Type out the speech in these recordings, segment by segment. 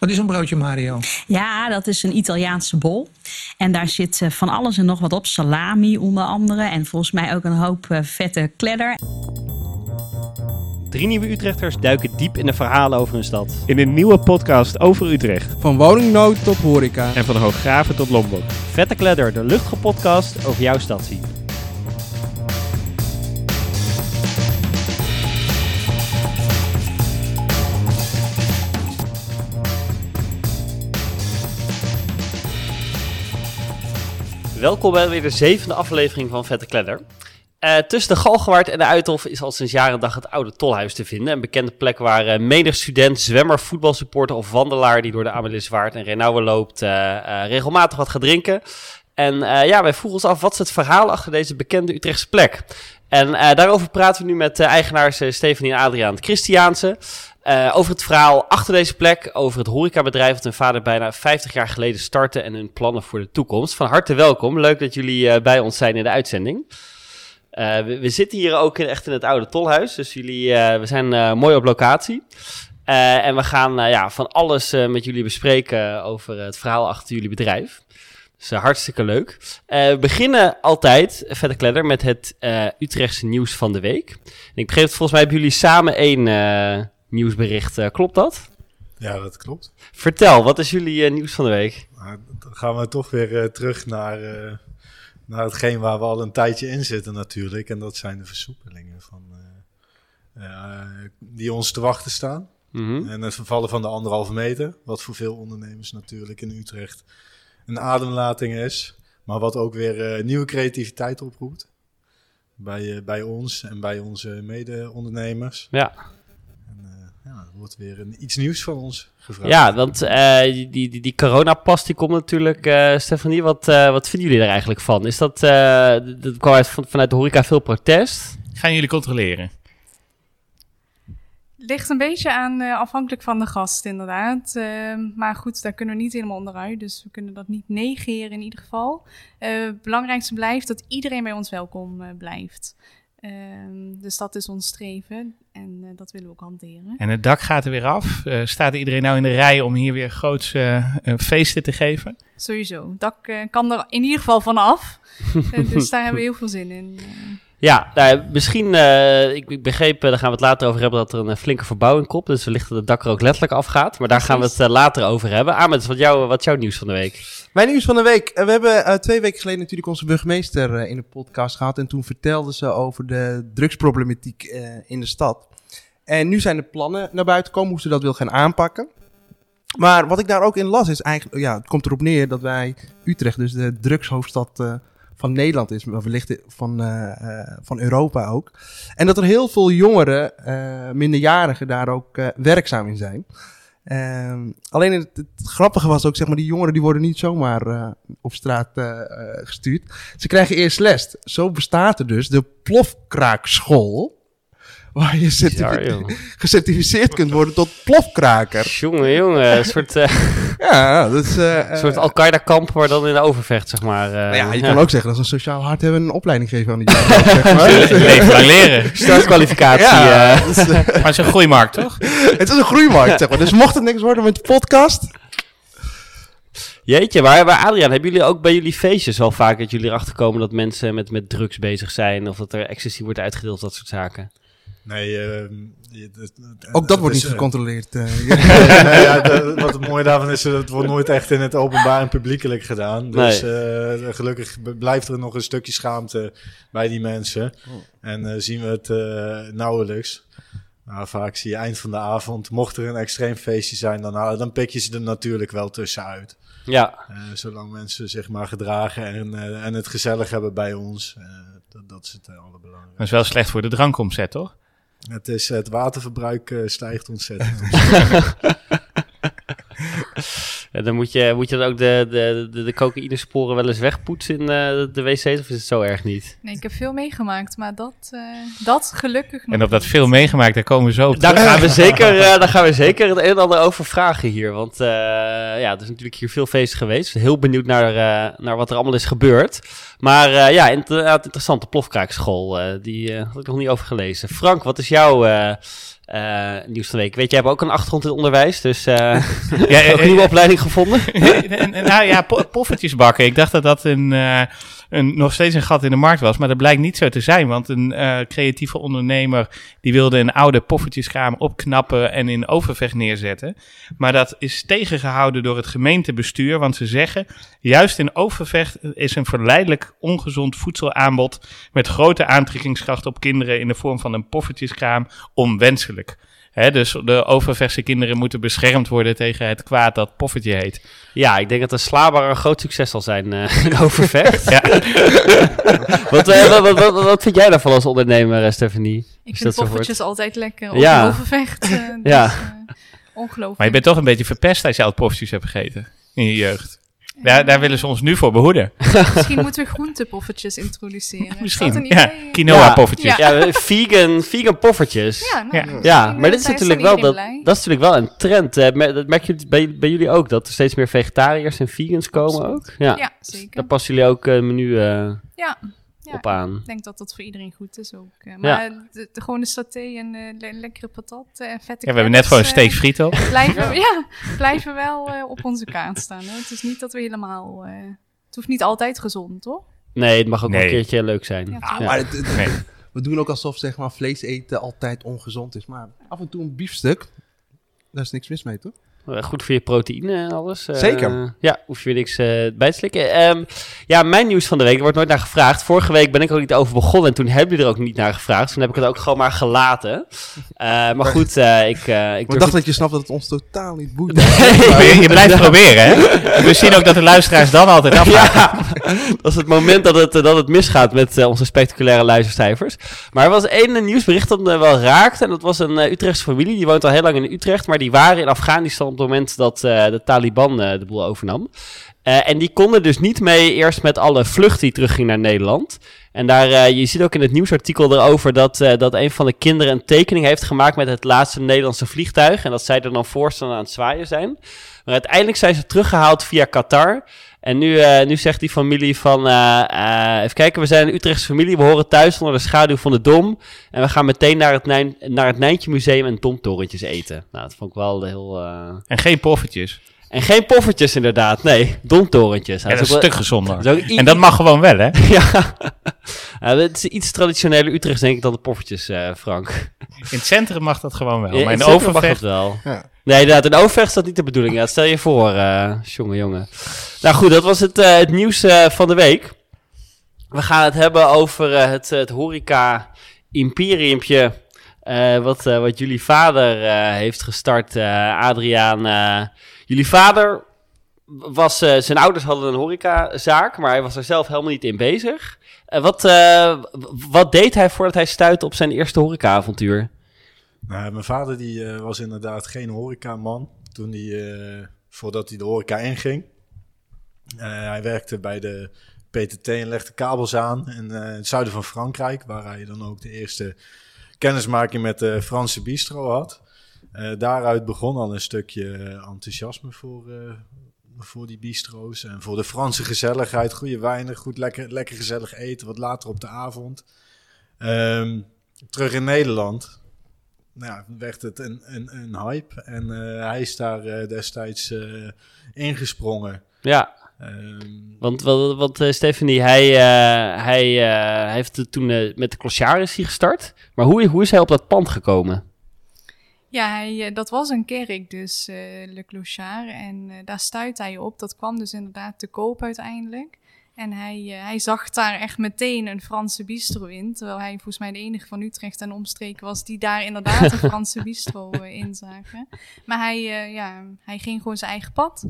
Wat is een broodje Mario? Ja, dat is een Italiaanse bol. En daar zit van alles en nog wat op. Salami onder andere. En volgens mij ook een hoop vette kledder. Drie nieuwe Utrechters duiken diep in de verhalen over hun stad. In een nieuwe podcast over Utrecht. Van woningnood tot horeca. En van Hooggraven tot Lombok. Vette Kledder, de luchtige podcast over jouw stadsie. Welkom bij weer de zevende aflevering van Vette Kledder. Uh, tussen de Galgenwaard en de Uithof is al sinds jaren dag het oude tolhuis te vinden. Een bekende plek waar uh, menig student, zwemmer, voetbalsupporter of wandelaar die door de Ameliswaard en Renauwe loopt uh, regelmatig wat gaat drinken. En ja, wij vroegen ons af, wat is het verhaal achter deze bekende Utrechtse plek? En daarover praten we nu met eigenaars Stefanie en Adriaan Christiaanse. Over het verhaal achter deze plek, over het horecabedrijf dat hun vader bijna 50 jaar geleden startte en hun plannen voor de toekomst. Van harte welkom, leuk dat jullie bij ons zijn in de uitzending. Uh, we, zitten hier ook echt in het oude tolhuis. Dus jullie, we zijn mooi op locatie. en we gaan ja, van alles met jullie bespreken over het verhaal achter jullie bedrijf. Dus hartstikke leuk. we beginnen altijd, verder kledder, met het Utrechtse nieuws van de week. En ik begreep volgens mij hebben jullie samen één nieuwsbericht. klopt dat? Ja, dat klopt. Vertel, wat is jullie nieuws van de week? Nou, dan gaan we toch weer terug naar naar hetgeen waar we al een tijdje in zitten natuurlijk. En dat zijn de versoepelingen van, die ons te wachten staan. Mm -hmm. En het vervallen van de anderhalve meter, wat voor veel ondernemers natuurlijk in Utrecht een ademlating is. Maar wat ook weer uh, nieuwe creativiteit oproept. Bij, bij ons en bij onze mede-ondernemers. Ja ja, er wordt weer een, iets nieuws van ons gevraagd. Ja, want uh, die, die, die coronapas die komt natuurlijk. Uh, Stefanie, wat, uh, wat vinden jullie er eigenlijk van? Is dat, dat kwam uit, vanuit de horeca veel protest? Gaan jullie controleren? Ligt een beetje aan, afhankelijk van de gast inderdaad. maar goed, daar kunnen we niet helemaal onderuit. Dus we kunnen dat niet negeren in ieder geval. het belangrijkste blijft dat iedereen bij ons welkom blijft. Um, dus dat is ons streven en uh, dat willen we ook hanteren. En het dak gaat er weer af. Uh, staat iedereen nou in de rij om hier weer groots uh, feesten te geven? Sowieso. Het dak kan er in ieder geval vanaf. dus daar hebben we heel veel zin in. Ja, nou, misschien, uh, ik, ik, begreep, uh, daar gaan we het later over hebben, dat er een uh, flinke verbouwing komt. Dus wellicht dat het dak er ook letterlijk afgaat. Maar daar gaan we het later over hebben. Ahmed, wat, jou, wat is jouw nieuws van de week? Mijn nieuws van de week. we hebben twee weken geleden natuurlijk onze burgemeester in de podcast gehad. En toen vertelde ze over de drugsproblematiek in de stad. En nu zijn de plannen naar buiten gekomen hoe ze dat wil gaan aanpakken. Maar wat ik daar ook in las is eigenlijk, ja, het komt erop neer dat wij Utrecht, dus de drugshoofdstad van Nederland is, maar wellicht van, uh, van Europa ook. En dat er heel veel jongeren, uh, minderjarigen, daar ook werkzaam in zijn. Ehm, alleen het, het, grappige was ook, zeg maar, die jongeren die worden niet zomaar op straat gestuurd. Ze krijgen eerst les. Zo bestaat er dus de plofkraakschool waar je gecertificeerd kunt worden tot plofkraker. Jongen, jongen, een soort, uh, ja, dat is, uh, een soort Al-Qaeda-kamp waar dan in de overvecht, zeg maar. Uh, nou ja, je kan ook zeggen dat ze een sociaal hart hebben een opleiding geven aan die jongen, zeg maar. Leven leren. Startkwalificatie. Ja, uh, maar het is een groeimarkt, toch? het is een groeimarkt, zeg maar. Dus mocht het niks worden met de podcast... Jeetje, maar, maar Adriaan, hebben jullie ook bij jullie feestjes wel vaak dat jullie erachter komen dat mensen met, met drugs bezig zijn of dat er ecstasy wordt uitgedeeld, dat soort zaken? Nee, uh, ook dat wordt niet eh, gecontroleerd. Uh, ja, de, wat het mooie daarvan is, het wordt nooit echt in het openbaar en publiekelijk gedaan. Dus nee. uh, gelukkig blijft er nog een stukje schaamte bij die mensen. Oh. En zien we het nauwelijks. Maar vaak zie je eind van de avond, mocht er een extreem feestje zijn, dan, dan pik je ze er natuurlijk wel tussenuit. Ja. zolang mensen zich maar gedragen en, en het gezellig hebben bij ons. dat, dat is het allerbelangrijkste. Dat is wel slecht voor de drankomzet, toch? Het, is, het waterverbruik uh, stijgt ontzettend. ja, dan moet je, moet je dan ook de, de, de, de cocaïnesporen wel eens wegpoetsen in uh, de wc's, of is het zo erg niet? Nee, ik heb veel meegemaakt, maar dat, uh, dat gelukkig En op dat veel meegemaakt, daar komen we zo op Daar gaan we zeker, daar gaan we zeker het een en ander over vragen hier, want ja, er is natuurlijk hier veel feesten geweest. Heel benieuwd naar, naar wat er allemaal is gebeurd. Maar uh, ja, inderdaad interessante plofkraakschool. Uh, die uh, had ik nog niet over gelezen. Frank, wat is jouw eh, nieuws van de week. Weet je, hebt ook een achtergrond in het onderwijs, dus eh Ja, ook eh, een nieuwe opleiding gevonden. En- en- nou ja, po- poffertjes bakken. Ik dacht dat dat een, eh, een, nog steeds een gat in de markt was. Maar dat blijkt niet zo te zijn. Want een creatieve ondernemer die wilde een oude poffertjeskraam opknappen en in Overvecht neerzetten. Maar dat is tegengehouden door het gemeentebestuur. Want ze zeggen, juist in Overvecht is een verleidelijk ongezond voedselaanbod met grote aantrekkingskracht op kinderen in de vorm van een poffertjeskraam onwenselijk. Hè, dus de Overvechtse kinderen moeten beschermd worden tegen het kwaad dat poffertje heet. Ja, ik denk dat een slaber een groot succes zal zijn eh in Overvecht. Ja. wat, eh, wat, wat, wat, wat vind jij daarvan als ondernemer, eh, Stephanie? Ik Is vind poffertjes altijd lekker. Op Ja. Overvecht. eh, dus, Ja. ongelooflijk. Maar je bent toch een beetje verpest als je al poffertjes hebt gegeten in je jeugd. Daar, daar willen ze ons nu voor behoeden. Misschien moeten we groentepoffertjes introduceren. Misschien. een Ja, quinoa-poffertjes. Ja. Ja, vegan, vegan poffertjes. Ja, nou, Ja. eh, maar dit is natuurlijk wel, dat, dat is natuurlijk wel een trend. eh, mer- dat merken jullie bij, bij jullie ook, dat er steeds meer vegetariërs en vegans komen ook. Ja, Ja, daar zeker. passen jullie ook een menu eh, Ja. Ja. op aan. Ik denk dat dat voor iedereen goed is ook. eh. maar de, de, gewoon de saté en eh, le- lekkere patat en vette Ja, we hebben net gewoon een steak friet op. eh, blijven, ja. blijven wel eh, op onze kaart staan. Hoor. Het is niet dat we helemaal... eh, het hoeft niet altijd gezond, toch? Nee, het mag ook Nee. een keertje leuk zijn. Ja, Ja, toch? Maar het- het- Nee. we doen ook alsof zeg maar, vlees eten altijd ongezond is. Maar af en toe een biefstuk, daar is niks mis mee, toch? Eh, Goed voor je proteïne en alles. eh, Zeker. ja, hoef je weer niks eh, bij te slikken. Ehm, ja, mijn nieuws van de week, er wordt nooit naar gevraagd. Vorige week ben ik ook niet over begonnen en toen hebben jullie er ook niet naar gevraagd. Toen heb ik het ook gewoon maar gelaten. Maar goed, ik, ik dacht dat je snapt dat het ons totaal niet boeit. Je, je blijft proberen, hè? We zien ook dat de luisteraars dan altijd afgaan. Ja, dat is het moment dat het, dat het misgaat met onze spectaculaire luistercijfers. Maar er was één nieuwsbericht dat me wel raakte. En dat was een Utrechtse familie. Die woont al heel lang in Utrecht. Maar die waren in Afghanistan het moment dat eh, de Taliban eh, de boel overnam. Eh, en die konden dus niet mee eerst met alle vlucht die terugging naar Nederland. En daar, je ziet ook in het nieuwsartikel erover dat, dat een van de kinderen een tekening heeft gemaakt met het laatste Nederlandse vliegtuig. En dat zij er dan voorstaan aan het zwaaien zijn. Maar uiteindelijk zijn ze teruggehaald via Qatar. En nu, eh, nu zegt die familie van, eh, eh, even kijken, we zijn een Utrechtse familie, we horen thuis onder de schaduw van de Dom. En we gaan meteen naar het, naar het Nijntje Museum en Domtorentjes eten. Nou, dat vond ik wel heel... En geen poffertjes. En geen poffertjes inderdaad, nee, Domtorentjes. Ja, dat is een stuk gezonder. dat is ook i- En dat mag gewoon wel, hè? ja. ja, het is iets traditioneler Utrechts denk ik dan de poffertjes, eh, Frank. In het centrum mag dat gewoon wel. Ja, maar in het centrum mag Overvecht... dat wel. Ja. Nee, inderdaad, in Overvecht is dat niet de bedoeling. Ja, stel je voor, eh jongen, jongen. Nou goed, dat was het, eh, het nieuws eh, van de week. We gaan het hebben over het, het horeca-imperiumpje... eh, wat, eh, wat jullie vader eh, heeft gestart, eh, Adriaan. Jullie vader was... eh, zijn ouders hadden een horecazaak, maar hij was er zelf helemaal niet in bezig. Eh, wat, eh, wat deed hij voordat hij stuitte op zijn eerste horeca-avontuur? Nou, mijn vader die, was inderdaad geen horecaman toen eh, voordat hij de horeca inging. Hij werkte bij de PTT en legde kabels aan in het zuiden van Frankrijk, waar hij dan ook de eerste kennismaking met de Franse bistro had. Eh, daaruit begon al een stukje enthousiasme voor, eh, voor die bistro's en voor de Franse gezelligheid. Goede wijnen, goed lekker, lekker gezellig eten, wat later op de avond. Ehm, terug in Nederland nou, werd het een, een, een hype. En eh, hij is daar destijds ingesprongen. Ja, Ehm, Want, want eh, Stephanie, hij, hij eh, heeft het toen met de Clochard is hij gestart. Maar hoe, hoe is hij op dat pand gekomen? Ja, hij, eh, dat was een kerk, dus eh, Le Clochard. En eh, daar stuitte hij op. Dat kwam dus inderdaad te koop uiteindelijk. En hij, hij zag daar echt meteen een Franse bistro in. Terwijl hij volgens mij de enige van Utrecht en omstreken was die daar inderdaad een Franse bistro in zagen. Maar hij, ja, hij ging gewoon zijn eigen pad.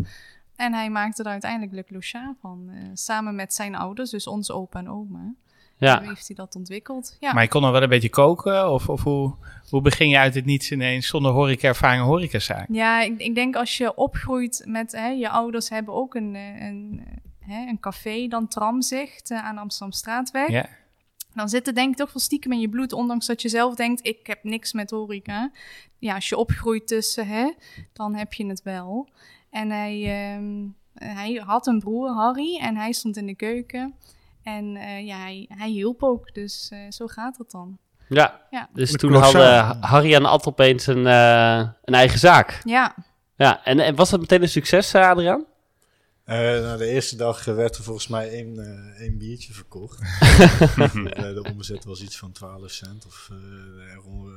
En hij maakte er uiteindelijk Le Clochard van. samen met zijn ouders, dus onze opa en oma. Ja, Zo heeft hij dat ontwikkeld. Ja. Maar je kon nog wel een beetje koken? Of, of hoe, hoe begin je uit het niets ineens zonder horeca-ervaring horecazaak? Ja, ik, ik denk als je opgroeit met hè, je ouders hebben ook een, eh, een, eh, hè, een café, dan Tramzicht eh, aan Amsterdamstraatweg. Ja. Dan zit het denk ik toch wel stiekem in je bloed, ondanks dat je zelf denkt, ik heb niks met horeca. Ja, als je opgroeit tussen, hè, dan heb je het wel. En hij, ehm, hij had een broer, Harry, en hij stond in de keuken. En eh, ja, hij, hij hielp ook, dus eh, zo gaat het dan. Ja, Ja. dus toen hadden Harry en Ad opeens een, eh, een eigen zaak. Ja, Ja, en, en was dat meteen een succes, eh, Adriaan? Eh, nou, de eerste dag werd er volgens mij één, eh, één biertje verkocht. Eh, de omzet was iets van 12 cent of eh, rond,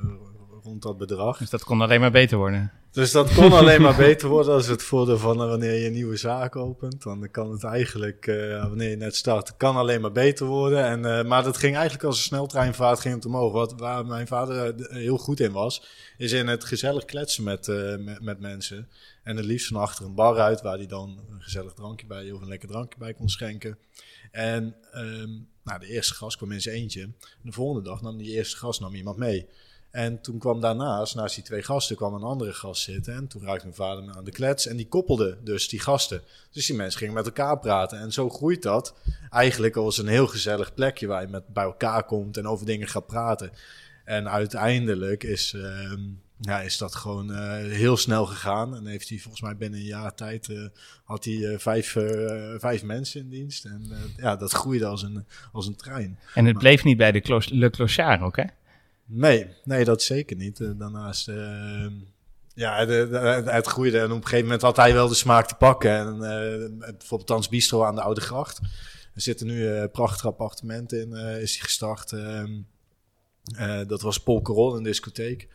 rond dat bedrag. Dus dat kon alleen maar beter worden. Dus dat kon alleen maar beter worden als het voordeel van wanneer je een nieuwe zaak opent. Dan kan het eigenlijk, eh, wanneer je net start, kan alleen maar beter worden. En, eh, maar dat ging eigenlijk als een sneltreinvaart ging het omhoog. Wat, waar mijn vader heel goed in was, is in het gezellig kletsen met, eh, met, met mensen. En het liefst van achter een bar uit, waar hij dan een gezellig drankje bij of een lekker drankje bij kon schenken. En ehm, nou, de eerste gast kwam in zijn eentje. De volgende dag nam die eerste gast nam iemand mee. En toen kwam daarnaast, naast die twee gasten, kwam een andere gast zitten. En toen raakte mijn vader me aan de klets. En die koppelde dus die gasten. Dus die mensen gingen met elkaar praten. En zo groeit dat eigenlijk als een heel gezellig plekje waar je met bij elkaar komt en over dingen gaat praten. En uiteindelijk is, ehm, ja, is dat gewoon eh, heel snel gegaan. En heeft hij volgens mij binnen een jaar tijd eh, had hij eh, vijf, vijf mensen in dienst. En ja, dat groeide als een, als een trein. En het bleef niet bij de Clo Le Clochard ook, hè? Nee, nee, dat zeker niet. Daarnaast, ja, de, de- het groeide en op een gegeven moment had hij wel de smaak te pakken. En bijvoorbeeld Tans Bistro aan de Oude Gracht. Er zitten nu prachtige appartementen in, is hij gestart. Ehm, eh, dat was Polkerol, een discotheek.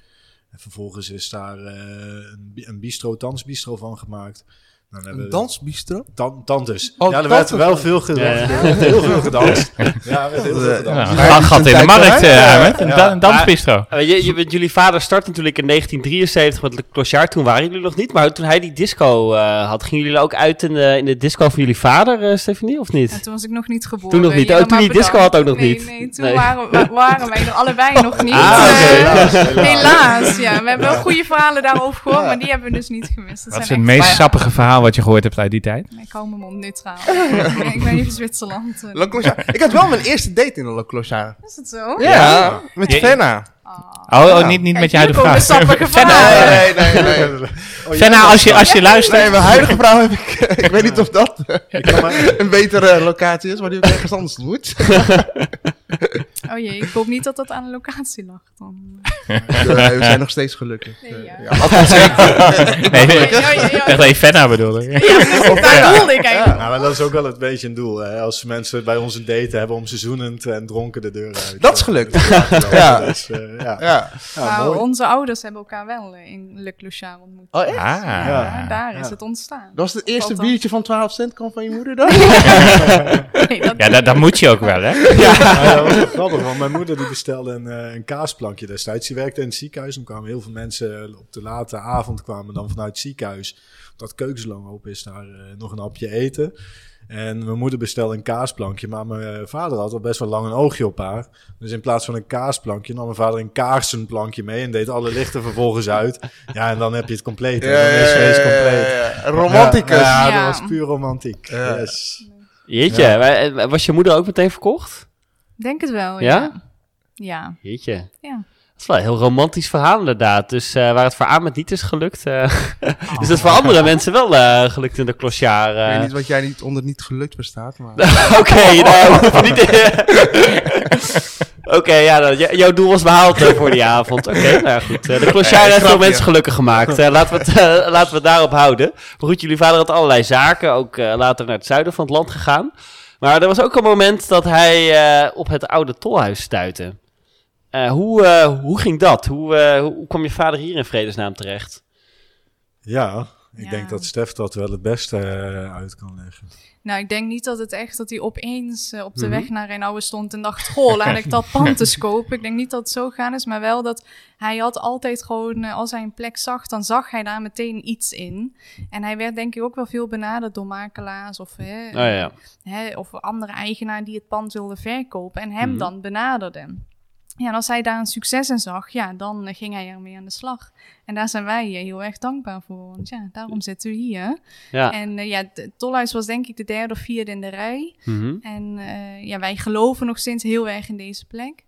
En vervolgens is daar eh, een, een bistro, dansbistro van gemaakt. Dan hebben Een dansbistro? Tan- tantes. Oh, ja, er werd wel veel gedanst. Ja, ja. Werd heel veel gedanst. Ja, er werd heel veel gedanst. Ja, een het gat in de markt, eh. Ahmed. Een da- een dansbistro. Eh, je, je, jullie vader startte natuurlijk in 1973 met Le Clochard. Toen waren jullie nog niet. Maar toen hij die disco eh, had, gingen jullie ook uit in de, in de disco van jullie vader, eh Stefanie, of niet? en toen was ik nog niet geboren. Toen nog niet. Ja, Oh, toen die disco had ook nog nee, niet. Nee, toen Nee. Waren, wa- waren wij er allebei nog niet. Ah, Eh. Helaas, helaas. Helaas, ja. We hebben wel goede verhalen daarover gehoord, maar die hebben we dus niet gemist. Dat Wat is zijn het meest sappige verhaal wat je gehoord hebt uit die tijd? Ik hou mijn mond neutraal. Nee, ik ben van Zwitserland. eh. Clochard. Ik had wel mijn eerste date in de Clochard. Is het zo? Ja, met Fenna. Ah. Oh, oh, niet, niet met je huidige vrouw. Fenna. Nee, nee, nee. nee. Oh, Fenna, als je, als je luistert. Nee, mijn huidige vrouw heb ik... ik weet niet of dat een betere locatie is, maar die heb ik ergens anders ontmoet. Oh jee, ik hoop niet dat dat aan de locatie lag. Dan. We zijn nog steeds gelukkig. Nee, ja. Ja, Nee, nee, Ja, ik ja, Fenna bedoelde. Daar ik eigenlijk. Ja, maar dat is ook wel een beetje een doel. Hè? Als mensen bij ons een date hebben om seizoenend en dronken de deur uit. Dat is gelukt. Ja. Dus, eh, ja. Ja. Mooi. onze ouders hebben elkaar wel in Le Clochard ontmoet. Oh, echt? Ah. Ja, daar is ja. het ontstaan. Dat was het eerste biertje van 12 cent kwam van je moeder dan? Nee, dat Ja, dat, dat moet je ook wel, hè? Ja, dat was wel grappig, want mijn moeder die bestelde een, eh, een kaasplankje destijds. Die werkte in het ziekenhuis. En kwamen heel veel mensen op de late avond kwamen dan vanuit het ziekenhuis. Dat keukens lang open is, daar eh, nog een hapje eten. En mijn moeder bestelde een kaasplankje, maar mijn vader had al best wel lang een oogje op haar. Dus in plaats van een kaasplankje nam mijn vader een kaarsenplankje mee en deed alle lichten vervolgens uit. Ja, en dan heb je het compleet. En dan is het compleet. Een Romanticus. Ja, Ja. dat was puur romantiek. Ja. Yes. Jeetje, Ja. eh, was je moeder ook meteen verkocht? Denk het wel, Ja? ja. Ja. Jeetje. Ja. Dat is wel een heel romantisch verhaal inderdaad. Dus eh, waar het voor Ahmed niet is gelukt, eh, is het voor andere mensen wel eh, gelukt in de Clochard. Ik weet niet wat jij niet onder niet gelukt verstaat, maar... Oké, nou, je niet. Oké, ja, dan, j- jouw doel was behaald eh, voor die avond. Oké, nou ja, goed. De Nee, heeft veel mensen gelukkig gemaakt. Eh, laten, we het, eh, laten we het daarop houden. Maar goed, jullie vader had allerlei zaken, ook eh, later naar het zuiden van het land gegaan. Maar er was ook een moment dat hij eh, op het oude tolhuis stuitte. Eh, hoe, eh, hoe ging dat? Hoe, eh, hoe kwam je vader hier in vredesnaam terecht? Ja, ik Ja. denk dat Stef dat wel het beste uit kan leggen. Nou, ik denk niet dat het echt dat hij opeens eh, op de Mhm. weg naar Rijnouwen stond en dacht, goh, laat ik dat pand eens kopen. Ik denk niet dat het zo gaan is, maar wel dat hij had altijd gewoon, eh, als hij een plek zag, dan zag hij daar meteen iets in. En hij werd denk ik ook wel veel benaderd door makelaars of, hè, Oh ja. hè, of andere eigenaar die het pand wilde verkopen en hem Mhm. dan benaderden. Ja, en als hij daar een succes in zag, ja, dan eh, ging hij ermee aan de slag. En daar zijn wij eh, heel erg dankbaar voor, want ja, daarom zitten we hier. Ja. En eh, ja, tolhuis was denk ik de derde of vierde in de rij. Mhm. En ja, wij geloven nog steeds heel erg in deze plek.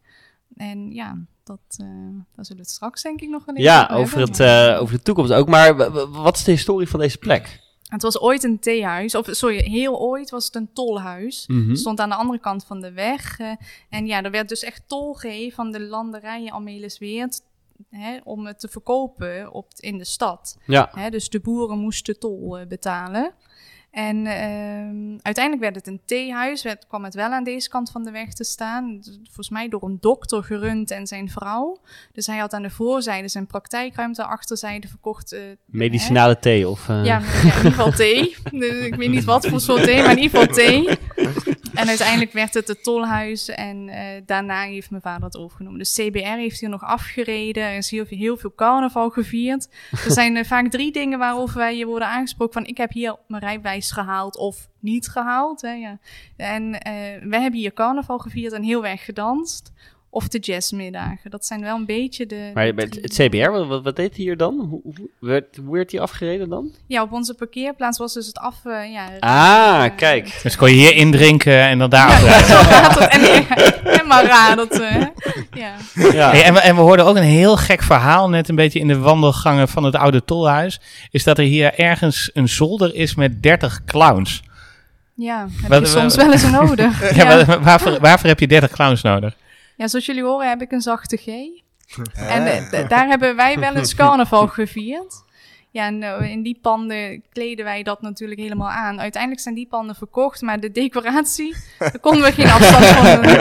En ja, dat, eh daar zullen we het straks denk ik nog wel even Ja, over hebben, het, maar- over de toekomst ook. Maar wat is de historie van deze plek? Het was ooit een theehuis, of sorry, heel ooit was het een tolhuis. Het stond aan de andere kant van de weg. eh, en ja, er werd dus echt tol gegeven van de landerijen Almelisweert... Hè, om het te verkopen op, in de stad. Ja. Hè, dus de boeren moesten tol eh, betalen. En ehm, uiteindelijk werd het een theehuis. Werd, kwam het wel aan deze kant van de weg te staan. Volgens mij door een dokter gerund en zijn vrouw. Dus hij had aan de voorzijde zijn praktijkruimte, achterzijde verkocht. eh, Medicinale thee of... eh, ja, in ieder geval thee. Dus ik weet niet wat voor soort thee, maar in ieder geval thee. En uiteindelijk werd het het tolhuis en eh, daarna heeft mijn vader het overgenomen. Dus CBR heeft hier nog afgereden. Er is heel, veel- heel veel carnaval gevierd. Er zijn eh, vaak drie dingen waarover wij je worden aangesproken van ik heb hier mijn rijbewijs gehaald of niet gehaald. Hè, ja. En eh wij hebben hier carnaval gevierd en heel erg gedanst. Of de jazzmiddagen. Dat zijn wel een beetje de... Maar het, het CBR, wat, wat, wat deed hij hier dan? Hoe, hoe, werd, hoe werd hij afgereden dan? Ja, op onze parkeerplaats was dus het af... eh, ja, Ah, eh, kijk. Dus kon je hier indrinken en dan daar afrijden. En, maar raar dat... eh, ja. Ja. Hey, en, we, en we hoorden ook een heel gek verhaal, net een beetje in de wandelgangen van het oude tolhuis. Is dat er hier ergens een zolder is met 30 clowns. Ja, heb Wat- je soms wel eens nodig. Ja, ja. wa- waarvoor, waarvoor heb je 30 clowns nodig? Ja, zoals jullie horen heb ik een zachte G. En eh, d- daar hebben wij wel eens carnaval gevierd. Ja, en eh, in die panden kleden wij dat natuurlijk helemaal aan. Uiteindelijk zijn die panden verkocht, maar de decoratie, daar konden we geen afstand van doen.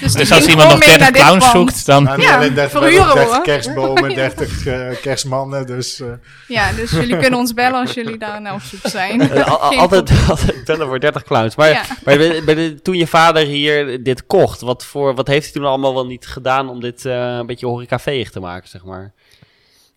Dus, Dus als iemand nog gewoon mee 30 naar dit clowns pand. zoekt, dan... Ja, Ja, alleen 30, verhuren we, 30 hoor. kerstbomen, 30 eh, kerstmannen. Dus eh, Ja, dus jullie kunnen ons bellen als jullie daar nou op zoek zijn. Al- altijd, altijd bellen voor 30 clowns. Maar, Ja. maar bij, bij de, toen je vader hier dit kocht, wat, voor, wat heeft hij toen allemaal wel niet gedaan om dit eh, een beetje horecaveeg te maken, zeg maar?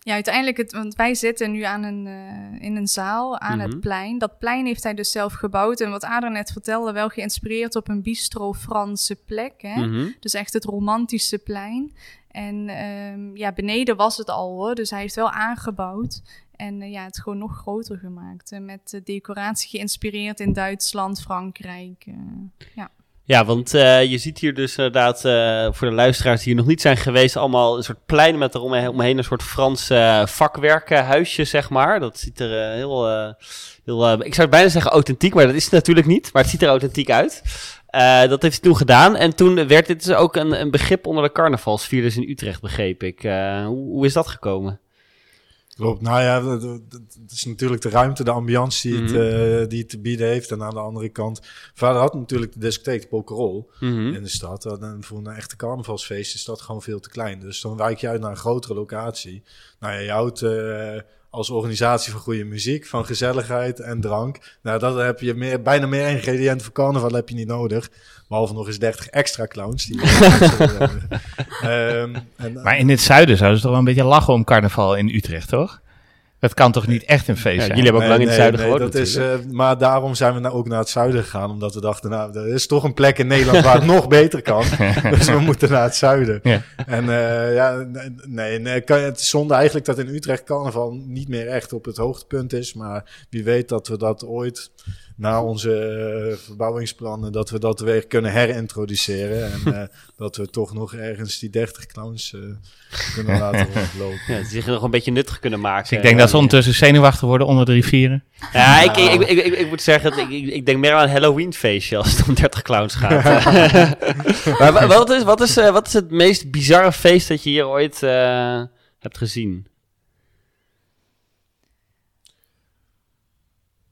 Ja, uiteindelijk, het, want wij zitten nu aan een, eh, in een zaal aan Mhm. het plein. Dat plein heeft hij dus zelf gebouwd. En wat Adrian net vertelde, wel geïnspireerd op een bistro-Franse plek. Hè? Mhm. Dus echt het romantische plein. En ehm, ja, beneden was het al hoor. Dus hij heeft wel aangebouwd. En eh, ja, het gewoon nog groter gemaakt. eh, met decoratie geïnspireerd in Duitsland, Frankrijk. eh. Ja, want eh, je ziet hier dus inderdaad, eh, voor de luisteraars die hier nog niet zijn geweest, allemaal een soort plein met eromheen omheen een soort Frans eh, vakwerkhuisje, zeg maar. Dat ziet er heel, heel ik zou bijna zeggen authentiek, maar dat is het natuurlijk niet. Maar het ziet er authentiek uit. Dat heeft hij toen gedaan. En toen werd dit dus ook een, een begrip onder de carnavalsvierders in Utrecht, begreep ik. Hoe, hoe is dat gekomen? Klopt. Nou ja, dat is natuurlijk de ruimte, de ambiance die, Mhm. het, eh, die het te bieden heeft. En aan de andere kant, vader had natuurlijk de discotheek Pokerol Mhm. in de stad. En voor een echte carnavalsfeest is dat gewoon veel te klein. Dus dan wijk je uit naar een grotere locatie. Nou ja, je houdt eh, als organisatie van goede muziek, van gezelligheid en drank. Nou, dat heb je meer, bijna meer ingrediënten voor carnaval heb je niet nodig. Behalve nog eens 30 extra clowns. Die Ehm, en, Maar in het zuiden zouden ze toch wel een beetje lachen om carnaval in Utrecht, toch? Dat kan toch niet echt een feest Ja, zijn? jullie hebben ook lang in het zuiden nee, gewoond dat is, natuurlijk. eh, Maar daarom zijn we nou ook naar het zuiden gegaan. Omdat we dachten, nou, er is toch een plek in Nederland waar het nog beter kan. dus we moeten naar het zuiden. Ja. En eh, ja, nee, nee, nee, kan, het is zonde eigenlijk dat in Utrecht carnaval niet meer echt op het hoogtepunt is. Maar wie weet dat we dat ooit, na onze eh, verbouwingsplannen, dat we dat weer kunnen herintroduceren. En eh, dat we toch nog ergens die 30 clowns eh, kunnen laten rondlopen. Ja, die zich nog een beetje nuttig kunnen maken. Dus ik denk dat ze ondertussen zenuwachtig worden onder de rivieren. Ja, ik, ik, ik, ik, ik moet zeggen, ik, ik, ik denk meer aan een Halloween feestje als het om 30 clowns gaat. maar wa- wat is, wat, is, eh, wat is het meest bizarre feest dat je hier ooit eh, hebt gezien?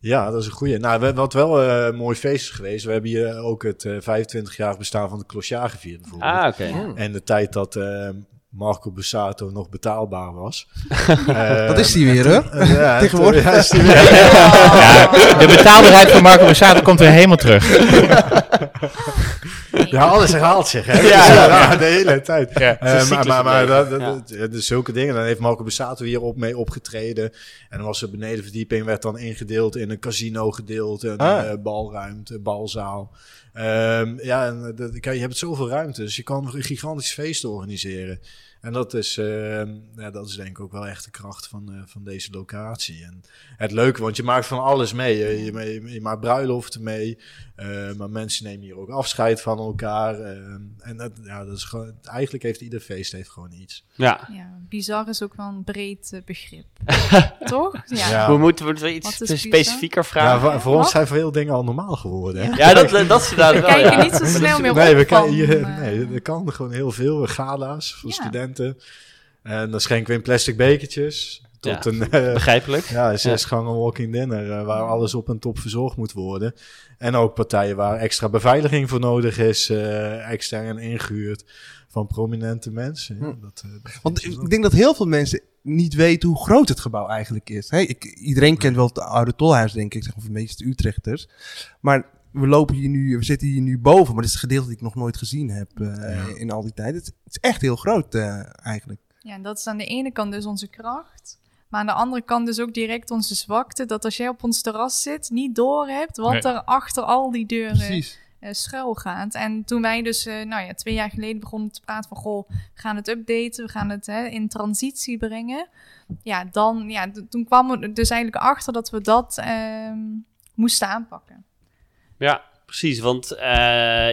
Ja, dat is een goeie. Nou, we- wat wel eh, een mooi feest is geweest. We hebben hier ook het eh 25-jarig bestaan van de Clochard gevierd bijvoorbeeld. Ah, oké. En de tijd dat eh, Marco Bussato nog betaalbaar was. Eh, Dat is die weer, hè? eh, ja, Tegenwoordig. Is die weer. Ja, de betaalbaarheid van Marco Borsato komt weer helemaal terug. Ja, alles herhaalt zich, hè? Ja, ja, ja, de hele tijd. Ja. Eh, maar maar, maar cyclus dat, gebleven, dat, dat- dus zulke dingen. Dan heeft Marco Bussato hier op mee opgetreden. En dan was de benedenverdieping werd dan ingedeeld in een casino gedeelte, een Ah. eh, balruimte, balzaal. Ehm, ja, en, je hebt zoveel ruimte, dus je kan een gigantisch feest organiseren. En dat is, eh, ja, dat is denk ik ook wel echt de kracht van, eh, van deze locatie. En het leuke, want je maakt van alles mee. Je, je, je maakt bruiloften mee, uh, maar mensen nemen hier ook afscheid van elkaar. en dat, ja, dat is gewoon, eigenlijk heeft ieder feest heeft gewoon iets. Ja. ja bizar is ook wel een breed begrip. Toch? Ja. ja. We moeten we iets specifieker vragen. Ja, voor, ons zijn veel dingen al normaal geworden. Ja, dat, dat is inderdaad wel. We kijken niet zo snel meer nee, op. We kan, je, nee, er kan gewoon heel veel. Gala's voor studenten en dan schenken we in plastic bekertjes. Tot een, uh, begrijpelijk. Ja, zes gangen walking dinner, uh, waar alles op en top verzorgd moet worden. En ook partijen waar extra beveiliging voor nodig is, uh, extern ingehuurd van prominente mensen. Ja, hm. dat, Want ik denk dat heel veel mensen niet weten hoe groot het gebouw eigenlijk is. Hey, ik, iedereen kent wel het oude tolhuis, denk ik, zeg maar, de meeste Utrechters. Maar we lopen hier nu, we zitten hier nu boven, maar dit is het gedeelte dat ik nog nooit gezien heb uh, in al die tijd. Het, is echt heel groot uh, eigenlijk. Ja, en dat is aan de ene kant dus onze kracht. Maar aan de andere kant dus ook direct onze zwakte. Dat als jij op ons terras zit, niet door hebt wat nee. er achter al die deuren uh, schuil gaat. En toen wij dus, nou ja, twee jaar geleden begonnen te praten van... Goh, we gaan het updaten, we gaan het hè, in transitie brengen. Ja, dan, ja, toen kwam er dus eigenlijk achter dat we dat ehm, moesten aanpakken. Ja, precies. Want uh,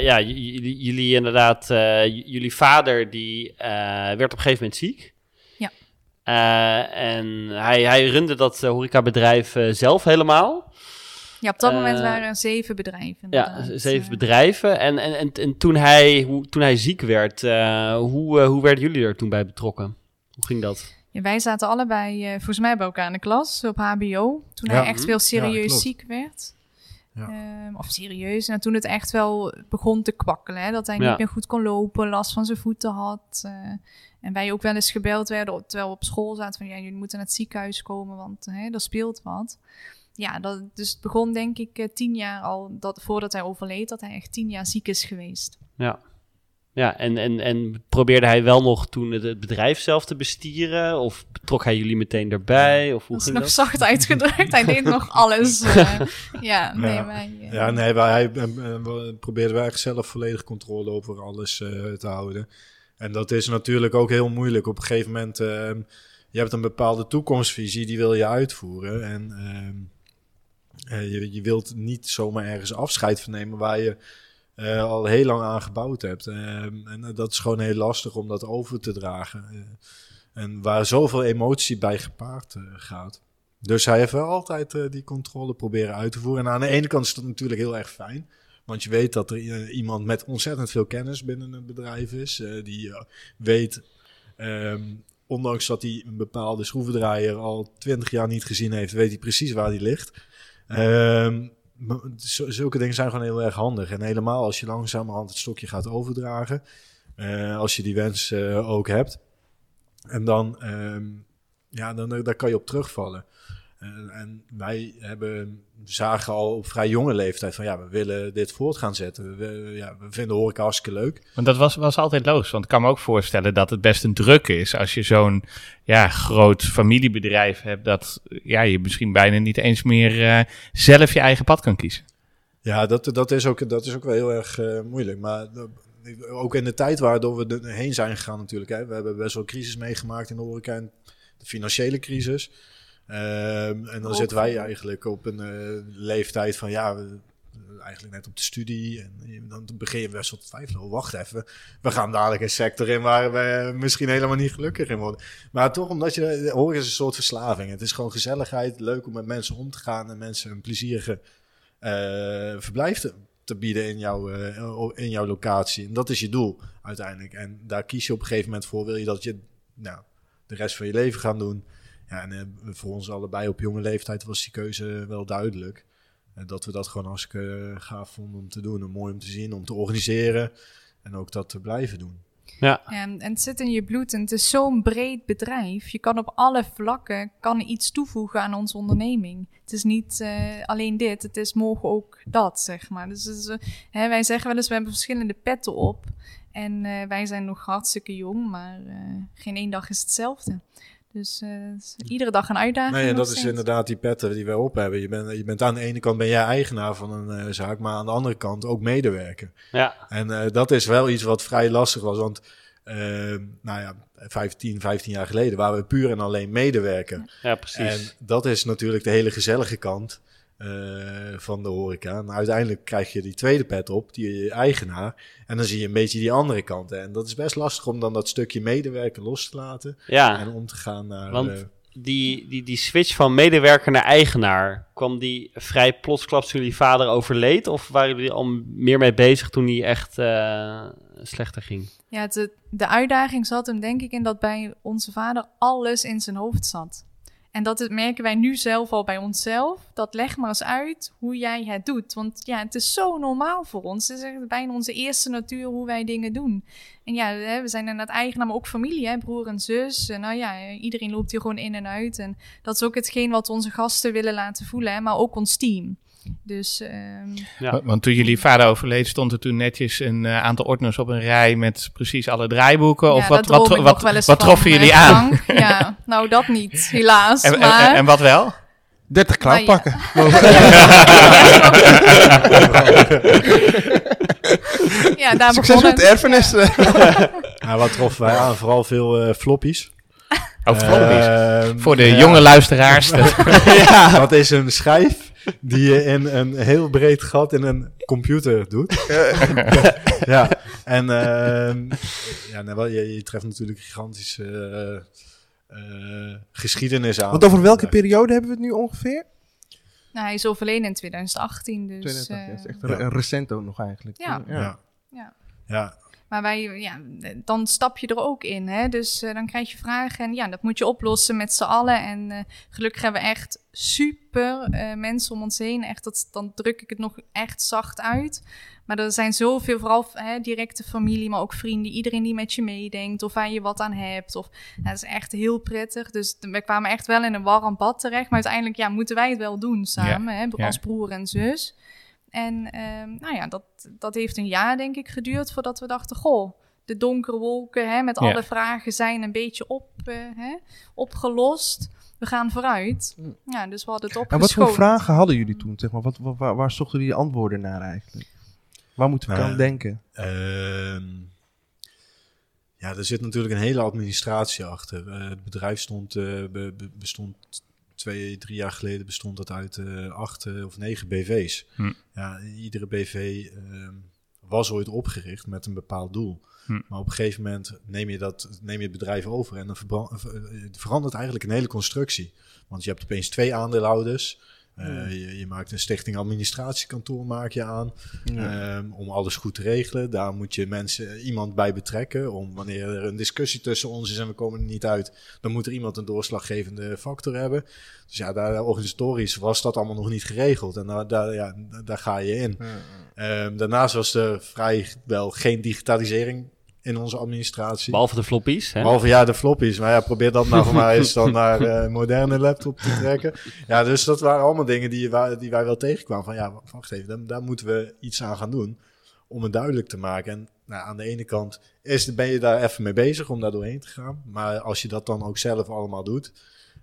ja, jullie inderdaad, uh, jullie vader die uh, werd op een gegeven moment ziek. Ja. en hij, hij runde dat horecabedrijf zelf helemaal. Ja, op dat moment waren er zeven bedrijven. Ja, zeven bedrijven. En, en, en, en, toen, hij, hoe, toen hij ziek werd, hoe, hoe werden jullie er toen bij betrokken? Hoe ging dat? Ja, wij zaten allebei volgens mij bij elkaar in de klas op HBO. Toen hij echt veel serieus ja, ziek werd. Ja. Um, of serieus. En toen het echt wel begon te kwakkelen. Hè? Dat hij niet meer goed kon lopen, last van zijn voeten had. Uh, en wij ook wel eens gebeld werden terwijl we op school zaten. Van ja, jullie moeten naar het ziekenhuis komen, want hè, er speelt wat. Ja, dat, dus het begon denk ik uh, tien jaar al, dat, voordat hij overleed, dat hij echt tien jaar ziek is geweest. Ja, ja, en, en, en probeerde hij wel nog toen het, bedrijf zelf te bestieren? Of trok hij jullie meteen erbij? Of hoe dat is nog zacht uitgedrukt. hij deed nog alles. Uh, ja, nee, ja. Wij, uh, ja, nee, wij, hij uh, probeerde wij zelf volledig controle over alles te houden. En dat is natuurlijk ook heel moeilijk. Op een gegeven moment, ehm, je hebt een bepaalde toekomstvisie, die wil je uitvoeren. En ehm, je, je wilt niet zomaar ergens afscheid van nemen waar je uh, al heel lang aan gebouwd hebt. Uh, en dat is gewoon heel lastig om dat over te dragen. Uh, en waar zoveel emotie bij gepaard gaat. Dus hij heeft wel altijd die controle proberen uit te voeren. En aan de ene kant is dat natuurlijk heel erg fijn. Want je weet dat er iemand met ontzettend veel kennis binnen een bedrijf is. die weet, um, ondanks dat hij een bepaalde schroevendraaier al twintig jaar niet gezien heeft, weet hij precies waar die ligt. Um, zulke dingen zijn gewoon heel erg handig. En helemaal als je langzamerhand het stokje gaat overdragen. Uh, als je die wens uh, ook hebt. En dan, um, ja, dan daar kan je op terugvallen. En, en wij hebben, zagen al op vrij jonge leeftijd van ja, we willen dit voort gaan zetten. We, ja, we vinden horeca hartstikke leuk. Want dat was, was altijd loos. Want ik kan me ook voorstellen dat het best een druk is als je zo'n ja, groot familiebedrijf hebt dat ja, je misschien bijna niet eens meer uh, zelf je eigen pad kan kiezen. Ja, dat, dat, is, ook, dat is ook wel heel erg uh, moeilijk. Maar ook in de tijd waardoor we er heen zijn gegaan natuurlijk. Hè. We hebben best wel crisis meegemaakt in de horeca en de financiële crisis. Um, en dan zitten wij eigenlijk op een uh, leeftijd van ja, we, eigenlijk net op de studie. En dan begin je best wel te twijfelen. Oh, wacht even, we gaan dadelijk een sector in waar we misschien helemaal niet gelukkig in worden. Maar toch, omdat je, hoor is een soort verslaving. Het is gewoon gezelligheid, leuk om met mensen om te gaan en mensen een plezierige uh, verblijf te, te, bieden in, jouw uh, in jouw locatie. En dat is je doel uiteindelijk. En daar kies je op een gegeven moment voor. Wil je dat je nou, de rest van je leven gaan doen? Ja, en uh, voor ons allebei op jonge leeftijd was die keuze wel duidelijk. Uh, dat we dat gewoon hartstikke gaaf vonden om te doen. En mooi om te zien, om te organiseren. En ook dat te blijven doen. Ja. En, en het zit in je bloed en het is zo'n breed bedrijf. Je kan op alle vlakken kan iets toevoegen aan onze onderneming. Het is niet uh, alleen dit, het is morgen ook dat, zeg maar. Dus, dus uh, hè, wij zeggen wel eens, we hebben verschillende petten op. En uh, wij zijn nog hartstikke jong, maar geen één dag is hetzelfde. Dus uh, iedere dag een uitdaging. Nee, en dat is inderdaad die petten die wij op hebben. Je bent, je bent aan de ene kant ben jij eigenaar van een uh, zaak, maar aan de andere kant ook medewerker. Ja. En uh, dat is wel iets wat vrij lastig was, want Ehm, nou ja, 15, 15 jaar geleden waren we puur en alleen medewerker. Ja, precies. En dat is natuurlijk de hele gezellige kant eh, van de horeca. En uiteindelijk krijg je die tweede pet op, die eigenaar. En dan zie je een beetje die andere kant. En dat is best lastig om dan dat stukje medewerker los te laten. ja, En om te gaan naar... Want- eh, die, die, die switch van medewerker naar eigenaar, kwam die vrij plotsklaps toen jullie vader overleed? Of waren jullie al meer mee bezig toen die echt eh, slechter ging? Ja, de, de uitdaging zat hem denk ik in dat bij onze vader alles in zijn hoofd zat. En dat merken wij nu zelf al bij onszelf. Dat leg maar eens uit hoe jij het doet. Want ja, het is zo normaal voor ons. Het is echt bijna onze eerste natuur hoe wij dingen doen. En ja, we zijn inderdaad eigenaar, maar ook familie, hè, broer en zus. En nou ja, iedereen loopt hier gewoon in en uit. En dat is ook hetgeen wat onze gasten willen laten voelen, hè, maar ook ons team. Dus ehm, Ja. Want- toen jullie vader overleed, stond er toen netjes een eh, aantal ordners op een rij met precies alle draaiboeken? of ja, wat, daar wat, wat, nog wel eens wat van, troffen jullie aan? Ja, nou dat niet, helaas. En, maar... en, en wat wel? 30 Nou ja. klaarpakken. ja, daar Succes met de het. erfenis. nou, wat troffen wij aan? Vooral veel eh, floppies. Oh, floppies. Ehm, Voor de ja. jonge luisteraars. Dat is een schijf die je in een heel breed gat in een computer doet. ja, en ehm, ja, nou, wel, je, je treft natuurlijk gigantische eh, eh, geschiedenis aan. Want over welke periode hebben we het nu ongeveer? Nou, hij is overleden in 2018, dus... 20, ja, eh, dat is echt ja. re- recent ook nog eigenlijk. Ja. Ja. Ja. Ja. Maar wij, ja, dan stap je er ook in. Hè? Dus eh, dan krijg je vragen en ja, dat moet je oplossen met z'n allen. En eh, gelukkig hebben we echt super eh, mensen om ons heen. Echt, dat, dan druk ik het nog echt zacht uit. Maar er zijn zoveel, vooral hè, directe familie, maar ook vrienden. Iedereen die met je meedenkt of waar je wat aan hebt. Of, nou, dat is echt heel prettig. Dus we kwamen echt wel in een warm bad terecht. Maar uiteindelijk ja, moeten wij het wel doen samen, hè, ja. als broer en zus. En ehm, nou ja, dat, dat heeft een jaar denk ik geduurd voordat we dachten, goh, de donkere wolken hè, met Ja. alle vragen zijn een beetje op, eh, hè, opgelost. We gaan vooruit. Mm. Ja, dus we hadden het En wat voor vragen hadden jullie toen? Zeg maar? wat, wat- waar, waar zochten jullie antwoorden naar eigenlijk? Waar moeten we aan denken? Ehm, ja, er zit natuurlijk een hele administratie achter. Eh, het bedrijf stond, eh, be- be- bestond twee, drie jaar geleden bestond dat uit eh, acht eh, of negen BV's. Hm. Ja, iedere BV ehm, was ooit opgericht met een bepaald doel. Hm. Maar op een gegeven moment neem je, dat, neem je het bedrijf over en dan eh, verandert eigenlijk een hele constructie. Want je hebt opeens twee aandeelhouders. Eh, je, je maakt een stichting administratiekantoor maak je aan. Ehm, om alles goed te regelen. Daar moet je mensen, iemand bij betrekken. Om wanneer er een discussie tussen ons is en we komen er niet uit, dan moet er iemand een doorslaggevende factor hebben. Dus ja, daar, organisatorisch was dat allemaal nog niet geregeld. En daar, daar, ja, daar ga je in. Ehm, daarnaast was er vrij wel geen digitalisering in onze administratie. Behalve de floppies. Hè? Behalve ja, de floppies. Maar ja, probeer dat nou voor mij eens dan naar eh, moderne laptop te trekken. Ja, dus dat waren allemaal dingen die, die wij wel tegenkwamen. Van ja, wacht even, daar, daar moeten we iets aan gaan doen. Om het duidelijk te maken. En nou, aan de ene kant is, ben je daar even mee bezig om daar doorheen te gaan. Maar als je dat dan ook zelf allemaal doet.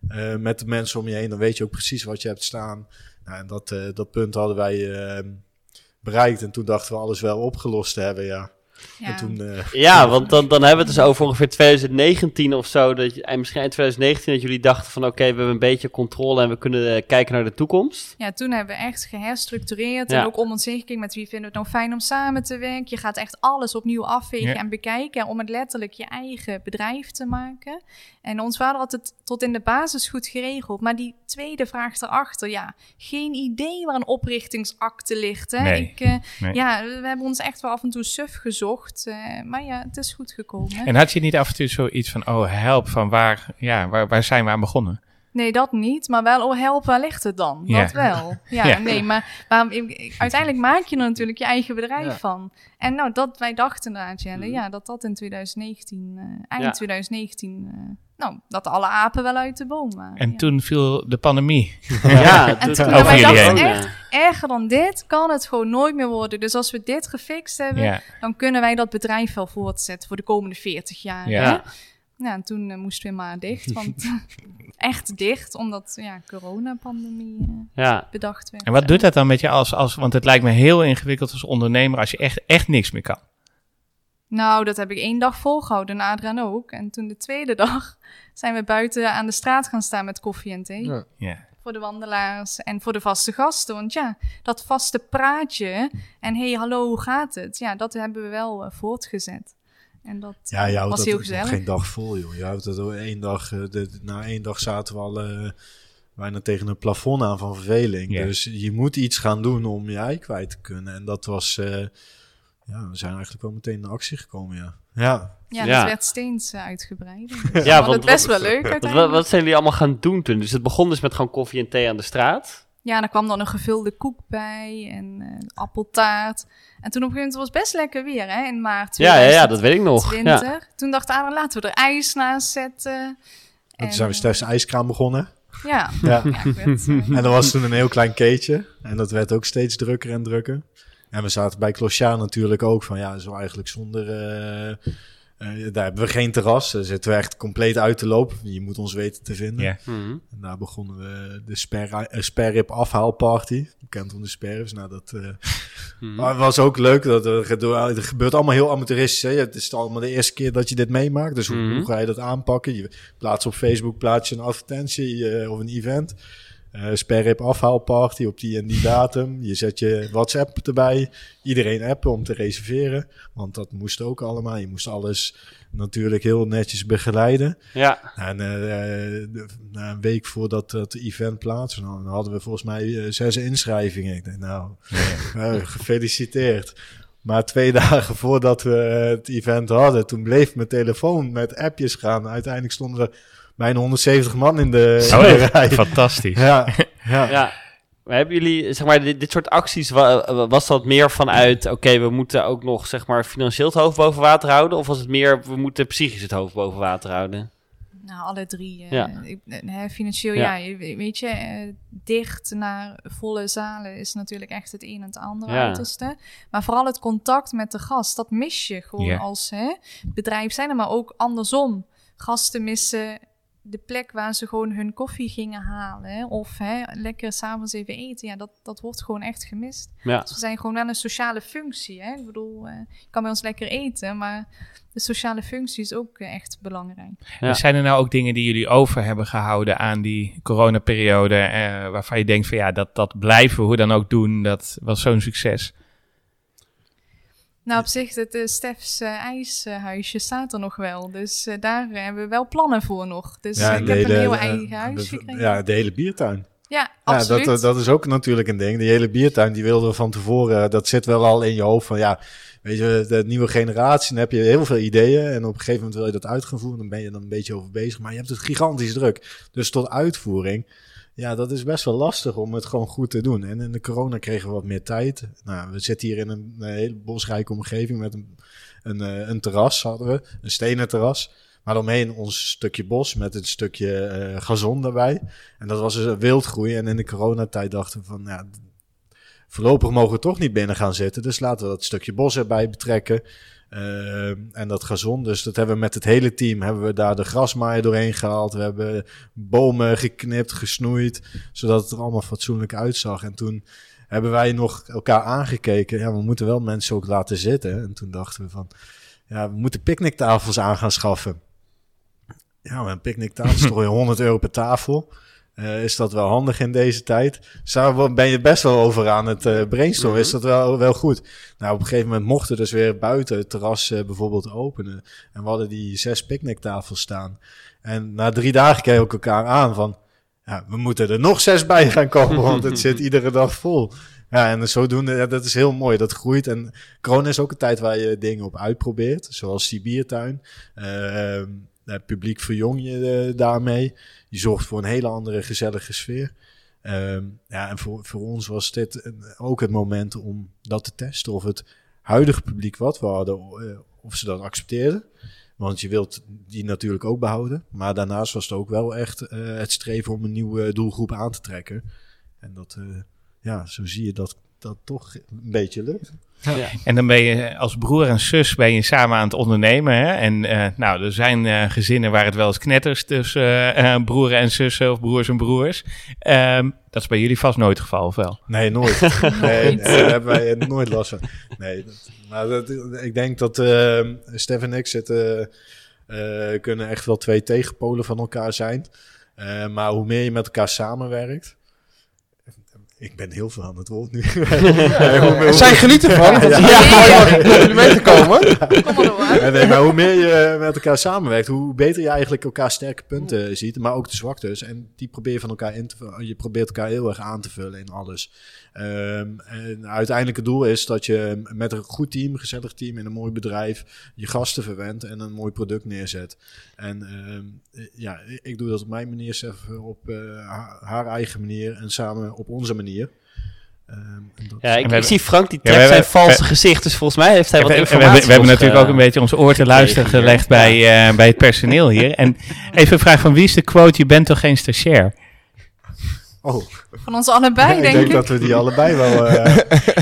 eh, met de mensen om je heen, dan weet je ook precies wat je hebt staan. Nou, en dat, eh, dat punt hadden wij bereikt. En toen dachten we alles wel opgelost te hebben, ja. Ja. En toen, eh, Ja, want dan, dan hebben we het dus over ongeveer 2019 of zo. Dat je, en misschien eind 2019 dat jullie dachten van oké, we hebben een beetje controle en we kunnen eh, kijken naar de toekomst. Ja, toen hebben we echt geherstructureerd. Ja. En ook om ons heen gekeken met wie vinden we het nou fijn om samen te werken. Je gaat echt alles opnieuw afwegen Ja. en bekijken. Om het letterlijk je eigen bedrijf te maken. En ons vader had het tot in de basis goed geregeld. Maar die tweede vraag erachter, ja, geen idee waar een oprichtingsakte ligt. Hè? Nee. Ik, eh, Nee. Ja, we hebben ons echt wel af en toe suf gezocht. Eh, maar ja, het is goed gekomen. En had je niet af en toe zoiets van, oh help, van waar, ja, waar, waar zijn we aan begonnen? Nee, dat niet. Maar wel, oh help, waar ligt het dan? Ja. Dat wel. Ja, Ja. nee, maar waarom, uiteindelijk maak je er natuurlijk je eigen bedrijf Ja. van. En nou, dat wij dachten inderdaad, Jelle, ja, dat dat in 2019, eh, eind Ja. 2019, eh, nou, dat alle apen wel uit de boom waren. En ja. toen viel de pandemie. Ja, En toen- wij dachten echt, erger dan dit kan het gewoon nooit meer worden. Dus als we dit gefixt hebben, Ja, dan kunnen wij dat bedrijf wel voortzetten voor de komende 40 jaar. Ja. hè? Ja, en toen eh, moesten we maar dicht, want echt dicht, omdat ja, coronapandemie eh, ja. bedacht werd. en wat doet dat dan met je als, als, want het lijkt me heel ingewikkeld als ondernemer als je echt, echt niks meer kan. Nou, dat heb ik één dag volgehouden en Adriaan ook. En toen de tweede dag zijn we buiten aan de straat gaan staan met koffie en thee. Ja. Ja. Voor de wandelaars en voor de vaste gasten. Want ja, dat vaste praatje en hey, hallo, hoe gaat het? Ja, dat hebben we wel eh, voortgezet. En dat Ja, je houdt was dat heel gezellig. geen dag vol, joh. Je houdt het door één dag. eh, de, na één dag zaten we al eh, bijna tegen een plafond aan van verveling. Dus je moet iets gaan doen om je ei kwijt te kunnen. En dat was... eh, ja, we zijn eigenlijk wel meteen in actie gekomen, ja. Ja, Ja, Ja. dat werd steeds uitgebreider. Dus Ja, want het best wel leuk wat, wat zijn jullie allemaal gaan doen toen? Dus het begon dus met gewoon koffie en thee aan de straat. Ja, daar kwam dan een gevulde koek bij en eh, appeltaart. En toen op een gegeven moment was het best lekker weer, hè, in maart Ja, ja, ja, dat weet ik nog. 2020. Ja. Toen dacht Adriaan, laten we er ijs naast zetten. en En, toen zijn we eh, Stef's ijskraam begonnen. Ja, Ja. ja werd, En er was toen een heel klein keetje. En dat werd ook steeds drukker en drukker. En we zaten bij Clochard natuurlijk ook van ja, zo eigenlijk zonder. eh, eh, daar hebben we geen terras. Daar zitten we echt compleet uit te lopen. Je moet ons weten te vinden. Ja. Mhm. En daar begonnen we de sper, eh, sperrip afhaalparty. Bekend onder sperrips. Nou, dat eh, Mhm. maar het was ook leuk. Dat er, er gebeurt allemaal heel amateuristisch. Hè? Het is allemaal de eerste keer dat je dit meemaakt. Dus hoe, Mhm. hoe ga je dat aanpakken? Je plaatst op Facebook plaats je een advertentie of een event. Eh sperrip afhaalparty op die en die datum. Je zet je WhatsApp erbij. Iedereen appen om te reserveren. Want dat moest ook allemaal. Je moest alles natuurlijk heel netjes begeleiden. Ja, En eh, na een week voordat het event plaats, dan hadden we volgens mij eh, zes inschrijvingen. Ik denk, nou, gefeliciteerd. Maar twee dagen voordat we het event hadden, toen bleef mijn telefoon met appjes gaan. Uiteindelijk stonden er bijna 170 man in de, Oh, in de echt? rij. Fantastisch. Ja, ja. ja. Maar hebben jullie, zeg maar, dit, dit soort acties, wa- was dat meer vanuit, oké, we moeten ook nog, zeg maar, financieel het hoofd boven water houden? Of was het meer, we moeten psychisch het hoofd boven water houden? Nou, alle drie. eh, Ja. ik- eh, hè, financieel, Ja. weet je, eh, dicht naar volle zalen is natuurlijk echt het een en het andere Ja. uiterste. Maar vooral het contact met de gast, dat mis je gewoon Ja. als hè, bedrijf zijn, maar ook andersom. Gasten missen de plek waar ze gewoon hun koffie gingen halen. Of hè, lekker s'avonds even eten. Ja, dat, dat wordt gewoon echt gemist. Ja, Dus we zijn gewoon wel een sociale functie. Hè? Ik bedoel, eh, je kan bij ons lekker eten, maar de sociale functie is ook eh, echt belangrijk. Ja. Zijn er nou ook dingen die jullie over hebben gehouden aan die coronaperiode, eh, waarvan je denkt van ja, dat, dat blijven we hoe dan ook doen, dat was zo'n succes. Nou, op zich, het uh, Stefs eh, ijshuisje staat er nog wel. Dus eh, daar eh, hebben we wel plannen voor nog. Dus Ja, ik de heb hele- een heel de- eigen huis gekregen. Ja, de hele biertuin. Ja, Ja, absoluut. dat, dat is ook natuurlijk een ding. Die hele biertuin, die wilden we van tevoren, dat zit wel al in je hoofd van ja, weet je, de nieuwe generatie, dan heb je heel veel ideeën en op een gegeven moment wil je dat uitgevoerd, dan ben je dan een beetje over bezig, maar je hebt het gigantisch druk. Dus tot uitvoering, ja, dat is best wel lastig om het gewoon goed te doen. En in de corona kregen we wat meer tijd. Nou, we zitten hier in een, hele bosrijke omgeving met een, een, eh, een terras hadden we, een stenen terras. Maar omheen ons stukje bos met een stukje eh gazon daarbij. En dat was dus een wildgroei. En in de coronatijd dachten we van, ja, voorlopig mogen we toch niet binnen gaan zitten. Dus laten we dat stukje bos erbij betrekken. Uh, en dat gazon, dus dat hebben we met het hele team, hebben we daar de grasmaaier doorheen gehaald. We hebben bomen geknipt, gesnoeid, zodat het er allemaal fatsoenlijk uitzag. En toen hebben wij nog elkaar aangekeken. Ja, we moeten wel mensen ook laten zitten. En toen dachten we van, ja, we moeten picknicktafels aan gaan schaffen. Ja, maar een picknicktafel is toch weer 100 euro per tafel. Uh, is dat wel handig in deze tijd? Ben je best wel over aan het uh, brainstormen. Is dat wel, wel goed? Nou, op een gegeven moment mochten dus weer buiten het terras uh, bijvoorbeeld openen. En we hadden die zes picknicktafels staan. En na drie dagen keken we elkaar aan van... Ja, we moeten er nog zes bij gaan komen, want het zit iedere dag vol. Ja, en zodoende, ja, dat is heel mooi. Dat groeit. En corona is ook een tijd waar je dingen op uitprobeert. Zoals die biertuin. Uh, publiek verjong je daarmee. Je zorgt voor een hele andere gezellige sfeer. Um, ja, en voor, voor ons was dit ook het moment om dat te testen. Of het huidige publiek wat we hadden, uh, of ze dat accepteerden. Want je wilt die natuurlijk ook behouden. Maar daarnaast was het ook wel echt het streven om een nieuwe doelgroep aan te trekken. En dat, ja, zo zie je dat dat toch een beetje lukt. En dan ben je als broer en zus ben je samen aan het ondernemen. Hè? En eh, nou, er zijn eh, gezinnen waar het wel eens knetters tussen eh, eh, broeren en zussen of broers en broers. Ehm, dat is bij jullie vast nooit het geval, of wel? Nee, nooit. nee, nee, daar hebben wij nooit last van. Nee, dat, maar dat, ik denk dat eh Stef en ik zitten, eh, kunnen echt wel twee tegenpolen van elkaar zijn. Eh, maar hoe meer je met elkaar samenwerkt... Ik ben heel veel aan het woord nu. Meer- Zij genieten ervan. want Ja. ja. komen. Kom nee, maar hoe meer je met elkaar samenwerkt, hoe beter je eigenlijk elkaar sterke punten ziet, maar ook de zwaktes. En die probeer je van elkaar in te vullen. Je probeert elkaar heel erg aan te vullen in alles. Ehm, en het uiteindelijke doel is dat je met een goed team, een gezellig team in een mooi bedrijf, je gasten verwendt en een mooi product neerzet. En ehm, ja, ik doe dat op mijn manier, Stef op eh, haar, haar eigen manier en samen op onze manier. Ehm, en dat- Ja, ik, ik zie Frank die Ja, trekt zijn valse gezicht, dus volgens mij heeft hij wat we, we- we, informatie. we hebben natuurlijk eh, ook een beetje ons oor te luisteren gelegd bij, eh, bij het personeel hier. En even een vraag van wie is de quote, je bent toch geen stagiair? oh, Van ons allebei, ik denk denk ik. dat we die allebei wel. eh,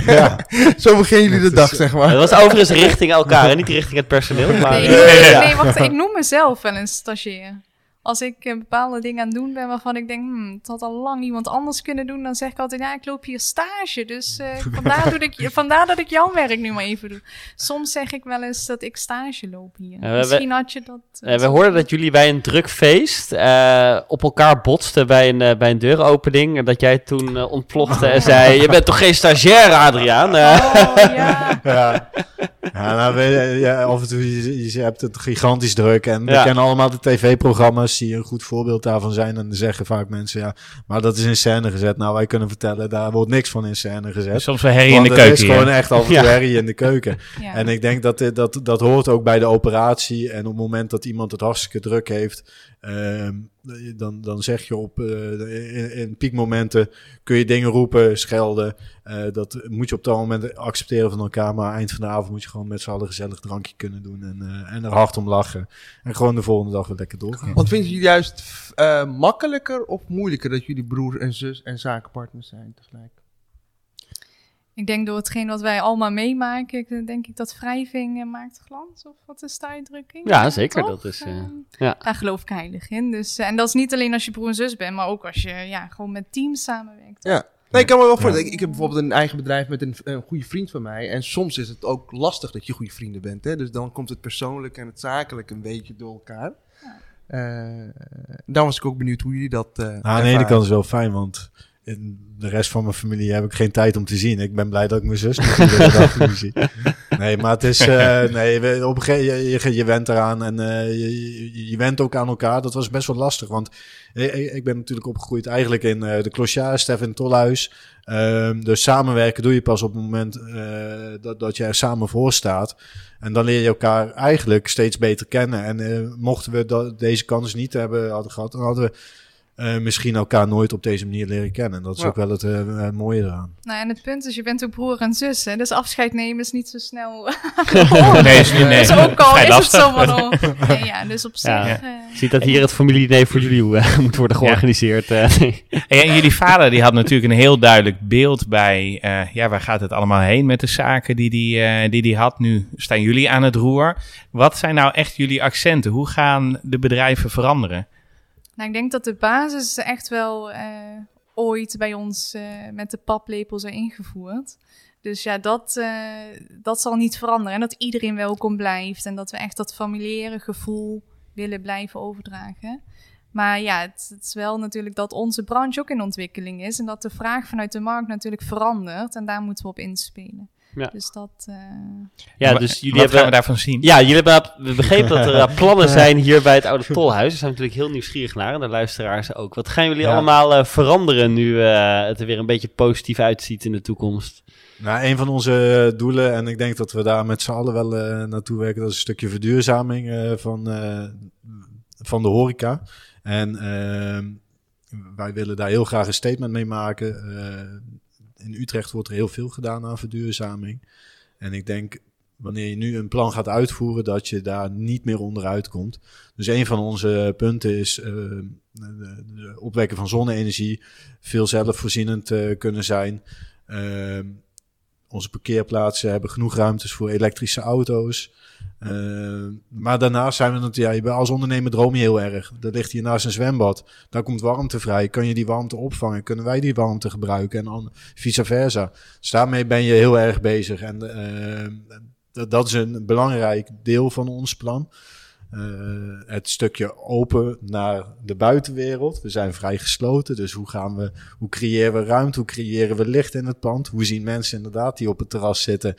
ja. Zo beginnen jullie de dag, zeg maar. Het was overigens richting elkaar en niet richting het personeel. Maar, Nee, eh, ik- nee, wacht, ik noem mezelf wel een stagiair. Als ik eh, bepaalde dingen aan het doen ben waarvan ik denk, hmm, het had al lang iemand anders kunnen doen, dan zeg ik altijd, ja, ik loop hier stage. Dus eh, vandaar, doe ik, vandaar dat ik jouw werk nu maar even doe. Soms zeg ik wel eens dat ik stage loop hier. we- Misschien had je dat... eh, we hoorden dat jullie bij een druk feest eh, op elkaar botsten bij een, bij een deuropening. En dat jij toen ontplofte en zei: Je bent toch geen stagiair, Adriaan? Oh, ja. Ja, ja, nou, weet je, ja, af en toe, je, je hebt het gigantisch druk. En we kennen allemaal de tv-programma's die een goed voorbeeld daarvan zijn. En dan zeggen vaak mensen, ja, maar dat is in scène gezet. Nou, wij kunnen vertellen, daar wordt niks van in scène gezet. Soms wel herrie in de het keuken is hier. gewoon echt af en Ja. herrie in de keuken. ja. En ik denk dat, dit- dat dat hoort ook bij de operatie. En op het moment dat iemand het hartstikke druk heeft, ehm, dan, dan zeg je op eh, in, piekmomenten kun je dingen roepen, schelden. Eh, dat moet je op dat moment accepteren van elkaar. Maar eind van de avond moet je gewoon met z'n allen gezellig drankje kunnen doen. En, eh, en er hard om lachen. En gewoon de volgende dag weer lekker doorgaan. Want vinden jullie juist makkelijker of moeilijker dat jullie broer en zus en zakenpartners zijn tegelijk? Ik denk door hetgeen wat wij allemaal meemaken, ik- denk ik dat wrijving eh, maakt glans. Of wat is de uitdrukking? Ja, zeker, toch? dat is, eh, Ehm, ja. Daar geloof ik heilig in. Dus, eh, en dat is niet alleen als je broer en zus bent, maar ook als je ja, gewoon met teams samenwerkt. Ja. Nee, ik kan me wel voorstellen. Ik, ik heb bijvoorbeeld een eigen bedrijf met een, een goede vriend van mij. En soms is het ook lastig dat je goede vrienden bent. Hè? Dus dan komt het persoonlijk en het zakelijk een beetje door elkaar. Eh dan was ik ook benieuwd hoe jullie dat. eh Nou, aan de ene kant is het wel fijn, want de rest van mijn familie heb ik geen tijd om te zien. Ik ben blij dat ik mijn zus nu zie. Nee, maar het is, eh, nee, op een gegeven moment, je, je, went eraan en eh, je, je, went ook aan elkaar. Dat was best wel lastig, want ik, ben natuurlijk opgegroeid eigenlijk in eh, de Clochard, Stef in het Tolhuis. Ehm, dus samenwerken doe je pas op het moment dat, dat je er samen voor staat. En dan leer je elkaar eigenlijk steeds beter kennen. En mochten we dat, deze kans niet hebben gehad, dan hadden we eh, misschien elkaar nooit op deze manier leren kennen. En dat is ook wel het eh, het mooie eraan. Nou, en het punt is, je bent ook broer en zus. Hè? Dus afscheid nemen is niet zo snel. Nee, is niet, nee. dus ook al Vrij is lastig. het zo van. oh. Nee, ja, dus op zich. Ja. eh, Je ziet dat hier het familiediner voor jullie eh, moet worden georganiseerd. eh. En jullie vader die had natuurlijk een heel duidelijk beeld bij, eh, ja, waar gaat het allemaal heen met de zaken die die, eh, die die had. Nu staan jullie aan het roer. Wat zijn nou echt jullie accenten? Hoe gaan de bedrijven veranderen? Nou, ik denk dat de basis echt wel eh, ooit bij ons eh, met de paplepel zijn ingevoerd. Dus ja, dat, eh, dat zal niet veranderen. En dat iedereen welkom blijft. En dat we echt dat familiaire gevoel willen blijven overdragen. Maar ja, het, het is wel natuurlijk dat onze branche ook in ontwikkeling is. En dat de vraag vanuit de markt natuurlijk verandert. En daar moeten we op inspelen. Ja. Dus dat... eh, ja, dus jullie Wat hebben. gaan we daarvan zien? Ja, jullie hebben we begrepen dat er eh, plannen zijn hier bij het Oude Tolhuis. Daar zijn we natuurlijk heel nieuwsgierig naar en de luisteraars ook. Wat gaan jullie Ja. allemaal eh, veranderen nu eh, het er weer een beetje positief uitziet in de toekomst? Nou, een van onze doelen, en ik denk dat we daar met z'n allen wel eh, naartoe werken, dat is een stukje verduurzaming eh, van, eh, van de horeca. En ehm, wij willen daar heel graag een statement mee maken. Eh, in Utrecht wordt er heel veel gedaan aan verduurzaming. En ik denk, wanneer je nu een plan gaat uitvoeren, dat je daar niet meer onderuit komt. Dus een van onze punten is eh, de, de opwekken van zonne-energie, veel zelfvoorzienend eh, kunnen zijn. Ehm, onze parkeerplaatsen hebben genoeg ruimtes voor elektrische auto's. Uh, maar daarnaast zijn we natuurlijk, ja, als ondernemer droom je heel erg. Er ligt hier naast een zwembad, daar komt warmte vrij. Kan je die warmte opvangen? Kunnen wij die warmte gebruiken? En dan vice versa. Dus daarmee ben je heel erg bezig. En uh, dat, dat is een belangrijk deel van ons plan. Uh, het stukje open naar de buitenwereld. We zijn vrij gesloten, dus hoe gaan we, hoe creëren we ruimte, hoe creëren we licht in het pand? Hoe zien mensen inderdaad die op het terras zitten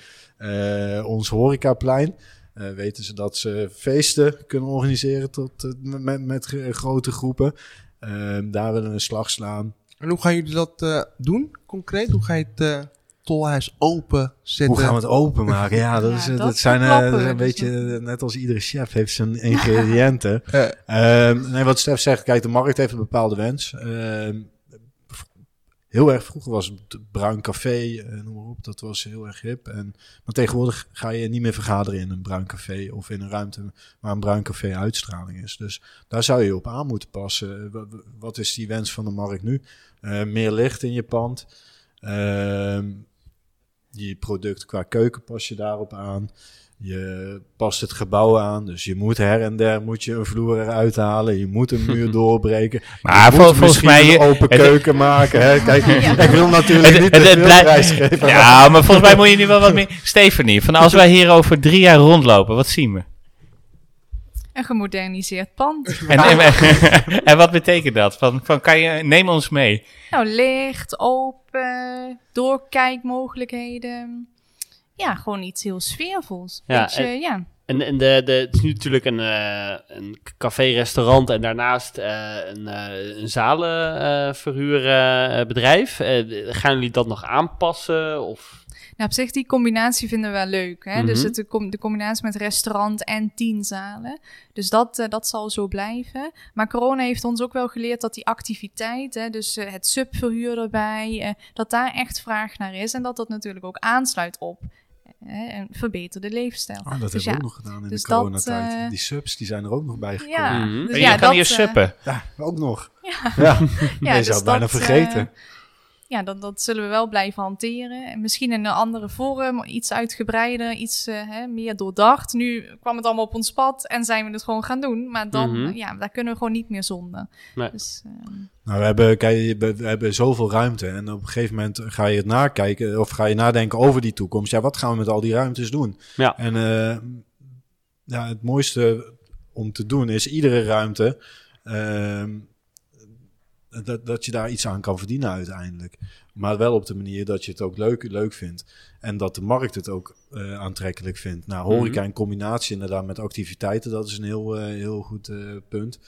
ons horecaplein? Uh, weten ze dat ze feesten kunnen organiseren tot, met, met grote groepen? daar willen we een slag slaan. En hoe gaan jullie dat doen, concreet? Hoe ga je het tolhuis open zetten. Hoe gaan we het openmaken? Ja, dat, is, dat, zijn uh, een dus beetje net als iedere chef heeft zijn ingrediënten. uh. nee, wat Stef zegt, kijk, de markt heeft een bepaalde wens. Uh, heel erg vroeger was het bruin café, noem maar op, dat was heel erg hip. En, maar tegenwoordig ga je niet meer vergaderen in een bruin café of in een ruimte waar een bruin café uitstraling is. Dus daar zou je op aan moeten passen. Wat is die wens van de markt nu? meer licht in je pand. Uh, je product qua keuken pas je daarop aan. Je past het gebouw aan, dus je moet her en der moet je een vloer eruit halen. Je moet een muur doorbreken. Maar vol, volgens mij een open keuken maken. Hè? Kijk, ik wil natuurlijk het, niet het, het, prijs geven. Ja, maar volgens mij moet je nu wel wat meer. Stephanie, van als wij hier over drie jaar rondlopen, wat zien we? Een gemoderniseerd pand. En, en, en, wat betekent dat? Van, van kan je, neem ons mee. Nou, licht, open, doorkijkmogelijkheden. Ja, gewoon iets heel sfeervols. Ja, Beetje, en, ja. En, en de, de, het is nu natuurlijk een, uh, een café-restaurant en daarnaast uh, een, uh, een zalenverhuurbedrijf. gaan jullie dat nog aanpassen? Of? Nou, op zich, die combinatie vinden we wel leuk. Hè? Dus mhm. het, de, combinatie met restaurant en tien zalen. Dus dat, dat zal zo blijven. Maar corona heeft ons ook wel geleerd dat die activiteit, hè, dus het subverhuur erbij, dat daar echt vraag naar is. En dat dat natuurlijk ook aansluit op een verbeterde leefstijl. Oh, dat dus hebben we ook nog gedaan in dus de coronatijd. die subs die zijn er ook nog bij gekomen. Ja, mm dus ja, je kan hier suppen. Ja, ook nog. Ja, ja. ja je dus zou het bijna vergeten ja, dat, dat zullen we wel blijven hanteren. En misschien in een andere vorm, iets uitgebreider, iets uh, hè, meer doordacht. Nu kwam het allemaal op ons pad en zijn we het gewoon gaan doen. Maar dan, mm -hmm. ja, daar kunnen we gewoon niet meer zonder. Nee. Dus, uh... nou, we hebben, kijk, we hebben zoveel ruimte en op een gegeven moment ga je het nakijken of ga je nadenken over die toekomst. Ja, wat gaan we met al die ruimtes doen? Ja. En uh, ja, het mooiste om te doen is iedere ruimte ehm, dat, dat je daar iets aan kan verdienen uiteindelijk. Maar wel op de manier dat je het ook leuk, leuk vindt. En dat de markt het ook uh, aantrekkelijk vindt. Nou, horeca mhm. in combinatie inderdaad met activiteiten, dat is een heel, uh, heel goed uh, punt.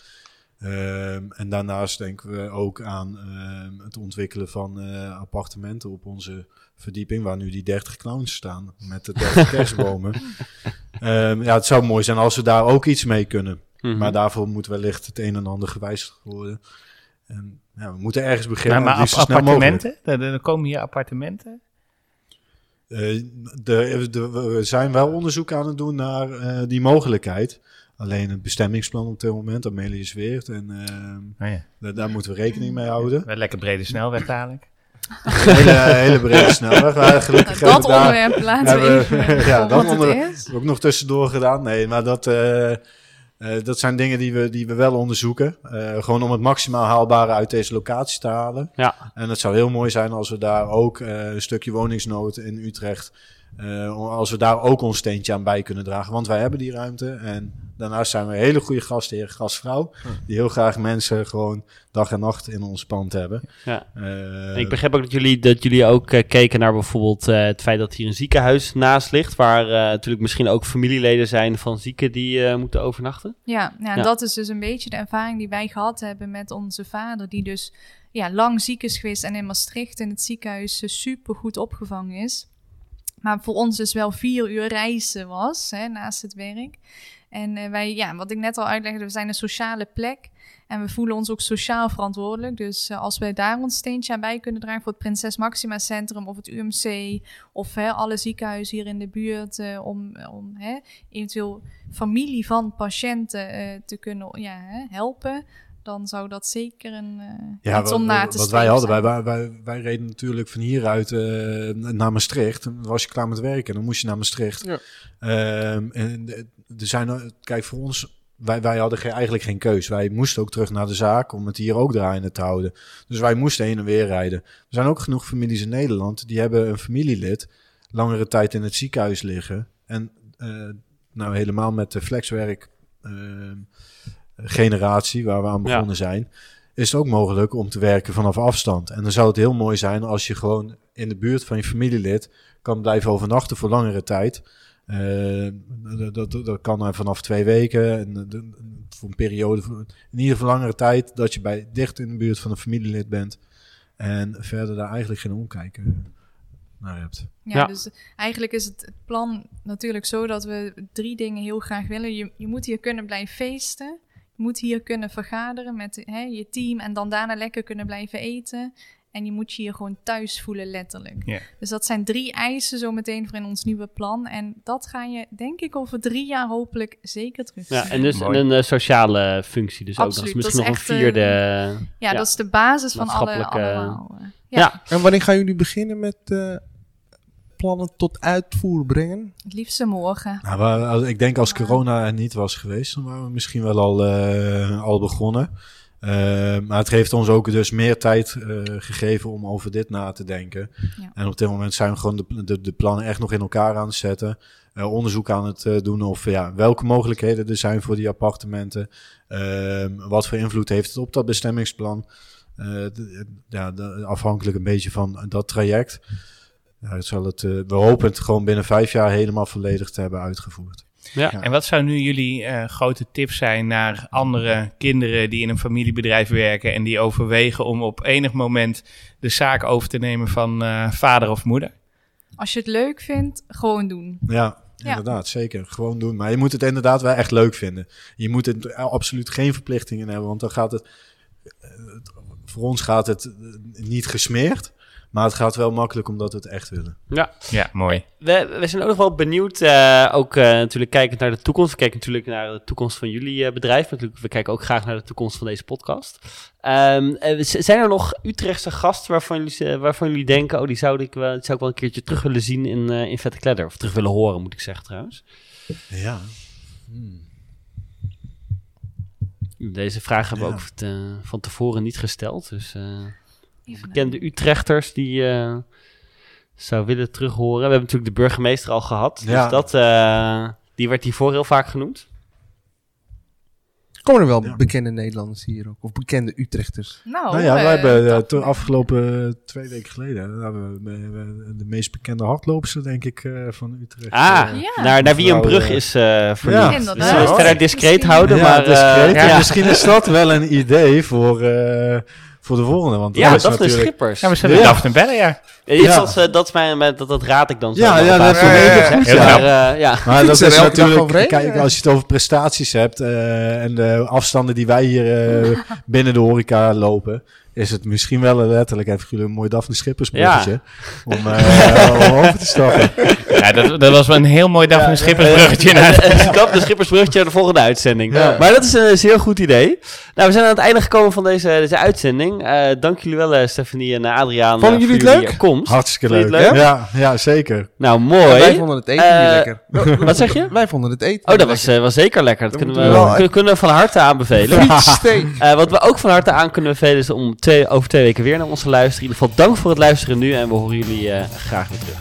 Um, en daarnaast denken we ook aan uh, het ontwikkelen van appartementen op onze verdieping, waar nu die 30 clowns staan met de 30 kerstbomen. Um, ja, het zou mooi zijn als we daar ook iets mee kunnen. Mm -hmm. Maar daarvoor moet wellicht het een en ander gewijzigd worden. En, ja, we moeten ergens beginnen. Maar, maar appartementen? Er, komen hier appartementen? Uh, de, de, we zijn wel onderzoek aan het doen naar uh, die mogelijkheid. Alleen het bestemmingsplan op dit moment, Amelie is weer. En uh, oh ja. daar, daar moeten we rekening mee houden. Wel lekker brede snelweg dadelijk. hele, hele brede snelweg. Maar gelukkig dat onderwerp laten we even. ja, dat onderwerp ook nog tussendoor gedaan. Nee, maar dat. Uh, uh, dat zijn dingen die we, die we wel onderzoeken. Uh, gewoon om het maximaal haalbare uit deze locatie te halen. Ja. En het zou heel mooi zijn als we daar ook uh, een stukje woningsnood in Utrecht uh, als we daar ook ons steentje aan bij kunnen dragen. Want wij hebben die ruimte. En daarnaast zijn we een hele goede gastheer, gastvrouw. Die heel graag mensen gewoon dag en nacht in ons pand hebben. Ja. Uh, ik begrijp ook dat jullie, dat jullie ook uh, keken naar bijvoorbeeld het feit dat hier een ziekenhuis naast ligt. Waar natuurlijk misschien ook familieleden zijn van zieken die moeten overnachten. Ja, ja, en ja. dat is dus een beetje de ervaring die wij gehad hebben met onze vader. Die dus ja, lang ziek is geweest en in Maastricht in het ziekenhuis super goed opgevangen is. Maar voor ons dus wel vier uur reizen was hè, naast het werk. En uh, wij, ja, wat ik net al uitlegde, we zijn een sociale plek. En we voelen ons ook sociaal verantwoordelijk. Dus uh, als wij daar ons steentje aan bij kunnen dragen voor het Prinses Maxima Centrum of het UMC of hè, alle ziekenhuizen hier in de buurt, uh, om, om hè, eventueel familie van patiënten te kunnen ja, helpen, dan zou dat zeker een, eh, Ja, iets wat, om na wat te wij streven hadden, wij, zijn. wij, wij, wij reden natuurlijk van hieruit eh, naar Maastricht. Dan was je klaar met werken, dan moest je naar Maastricht. Ja. Ehm, en de- er zijn, kijk, voor ons, wij, wij hadden geen, eigenlijk geen keus. Wij moesten ook terug naar de zaak om het hier ook draaiende te houden. Dus wij moesten heen en weer rijden. Er zijn ook genoeg families in Nederland die hebben een familielid langere tijd in het ziekenhuis liggen. En eh, nou helemaal met de flexwerk ehm, generatie waar we aan Ja. begonnen zijn, is het ook mogelijk om te werken vanaf afstand. En dan zou het heel mooi zijn als je gewoon in de buurt van je familielid kan blijven overnachten voor langere tijd. Eh, dat, dat, dat kan eh, vanaf twee weken en eh, de- voor een periode, in ieder geval langere tijd, dat je bij dicht in de buurt van een familielid bent. En verder daar eigenlijk geen omkijken naar hebt. Ja, Ja. dus eigenlijk is het plan natuurlijk zo dat we drie dingen heel graag willen. Je, je moet hier kunnen blijven feesten. Je moet hier kunnen vergaderen met hè, je team en dan daarna lekker kunnen blijven eten. En je moet je hier gewoon thuis voelen, letterlijk. Ja. Dus dat zijn drie eisen zo meteen voor in ons nieuwe plan. En dat ga je, denk ik, over drie jaar hopelijk zeker terug zien. Ja, en dus Mooi. een eh, sociale functie dus ook. nog. Absoluut, Dus misschien dat nog is een echt, vierde... ja, ja. dat is de basis van alle, allemaal. eh, ja, Ja. En wanneer gaan jullie beginnen met eh, plannen tot uitvoer brengen? het liefste morgen. Nou, als- ik denk als corona er niet was geweest, dan waren we misschien wel al, eh, al begonnen. Eh, maar het heeft ons ook dus meer tijd eh, gegeven om over dit na te denken. Ja. En op dit moment zijn we gewoon de, de, de plannen echt nog in elkaar aan het zetten. Eh, onderzoek aan het doen of ja, welke mogelijkheden er zijn voor die appartementen. Ehm, wat voor invloed heeft het op dat bestemmingsplan. Eh, ja, de- afhankelijk een beetje van dat traject. Ja, het zal het, eh, we hopen het gewoon binnen vijf jaar helemaal volledig te hebben uitgevoerd. Ja. Ja. En wat zou nu jullie eh, grote tip zijn naar andere kinderen die in een familiebedrijf werken en die overwegen om op enig moment de zaak over te nemen van eh, vader of moeder? Als je het leuk vindt, gewoon doen. Ja, Ja. inderdaad, zeker. Gewoon doen. Maar je moet het inderdaad wel echt leuk vinden. Je moet er absoluut geen verplichtingen hebben, want dan gaat het... Voor ons gaat het niet gesmeerd, maar het gaat wel makkelijk omdat we het echt willen. Ja. Ja, mooi. We, we zijn ook nog wel benieuwd, eh, ook eh, natuurlijk kijkend naar de toekomst. We kijken natuurlijk naar de toekomst van jullie eh, bedrijf. Natuurlijk, we kijken ook graag naar de toekomst van deze podcast. Ehm, eh, zijn er nog Utrechtse gasten waarvan jullie, waarvan jullie denken... oh, die zou ik, wel, die zou ik wel een keertje terug willen zien in, eh, in Vette Kledder? Of terug willen horen, moet ik zeggen trouwens. Ja. Deze vraag hebben we Ja. ook te- van tevoren niet gesteld. Dus eh, bekende Utrechters die eh, zou willen terughoren. We hebben natuurlijk de burgemeester al gehad. Ja. Dus dat, eh, die werd hiervoor heel vaak genoemd. Komen er wel Ja. bekende Nederlanders hier ook? Of bekende Utrechters? Nou, nou ja, we eh, hebben eh, dat- toen afgelopen twee weken geleden hebben we, we- de meest bekende hardloopster, denk ik, eh, van Utrecht. Ah, Ja. naar, naar wie een brug is eh vernoemd. Ja. Dus zullen we het Ja. verder discreet Misschien- houden, ja, maar... het ja, Ja, Misschien is dat wel een idee voor, eh, voor de volgende. Want ja, is dat is de natuurlijk- Schippers. Ja, we zetten Ja. Daphne ja. Ja, Ja. Dat, is, eh, dat, is mijn, dat, dat raad ik dan zo. Ja, wel ja, dat is heel mijn- goed, Maar, ja. eh, ja. Maar dat Fietsen is natuurlijk, kijk, ja. als je het over prestaties hebt eh, en de afstanden die wij hier eh, binnen de horeca lopen, is het misschien wel letterlijk even een mooi Daphne Schippers bruggetje om, eh, om over te stappen. Ja, dat, dat was wel een heel mooi Daphne Schippersbruggetje. naar- Eh, Dat de Schippersbruggetje naar de volgende uitzending. Ja. Maar dat is een zeer goed idee. Nou, we zijn aan het einde gekomen van deze, deze uitzending. Eh, dank jullie wel, eh, Stephanie en eh, Adriaan. Vonden jullie het leuk? komst. Hartstikke leuk. leuk? Ja, ja, zeker. Nou, Wij mooi. vonden het eten niet lekker. Wat zeg je? Wij vonden het eten Oh, dat was, eh, was zeker lekker. Dat Dat kunnen we, moeten we wel- kunnen, kunnen we van harte aanbevelen. Eh, wat we ook van harte aan kunnen bevelen is om twee, over twee weken weer naar ons te luisteren. In ieder geval dank voor het luisteren nu en we horen jullie eh, graag weer terug.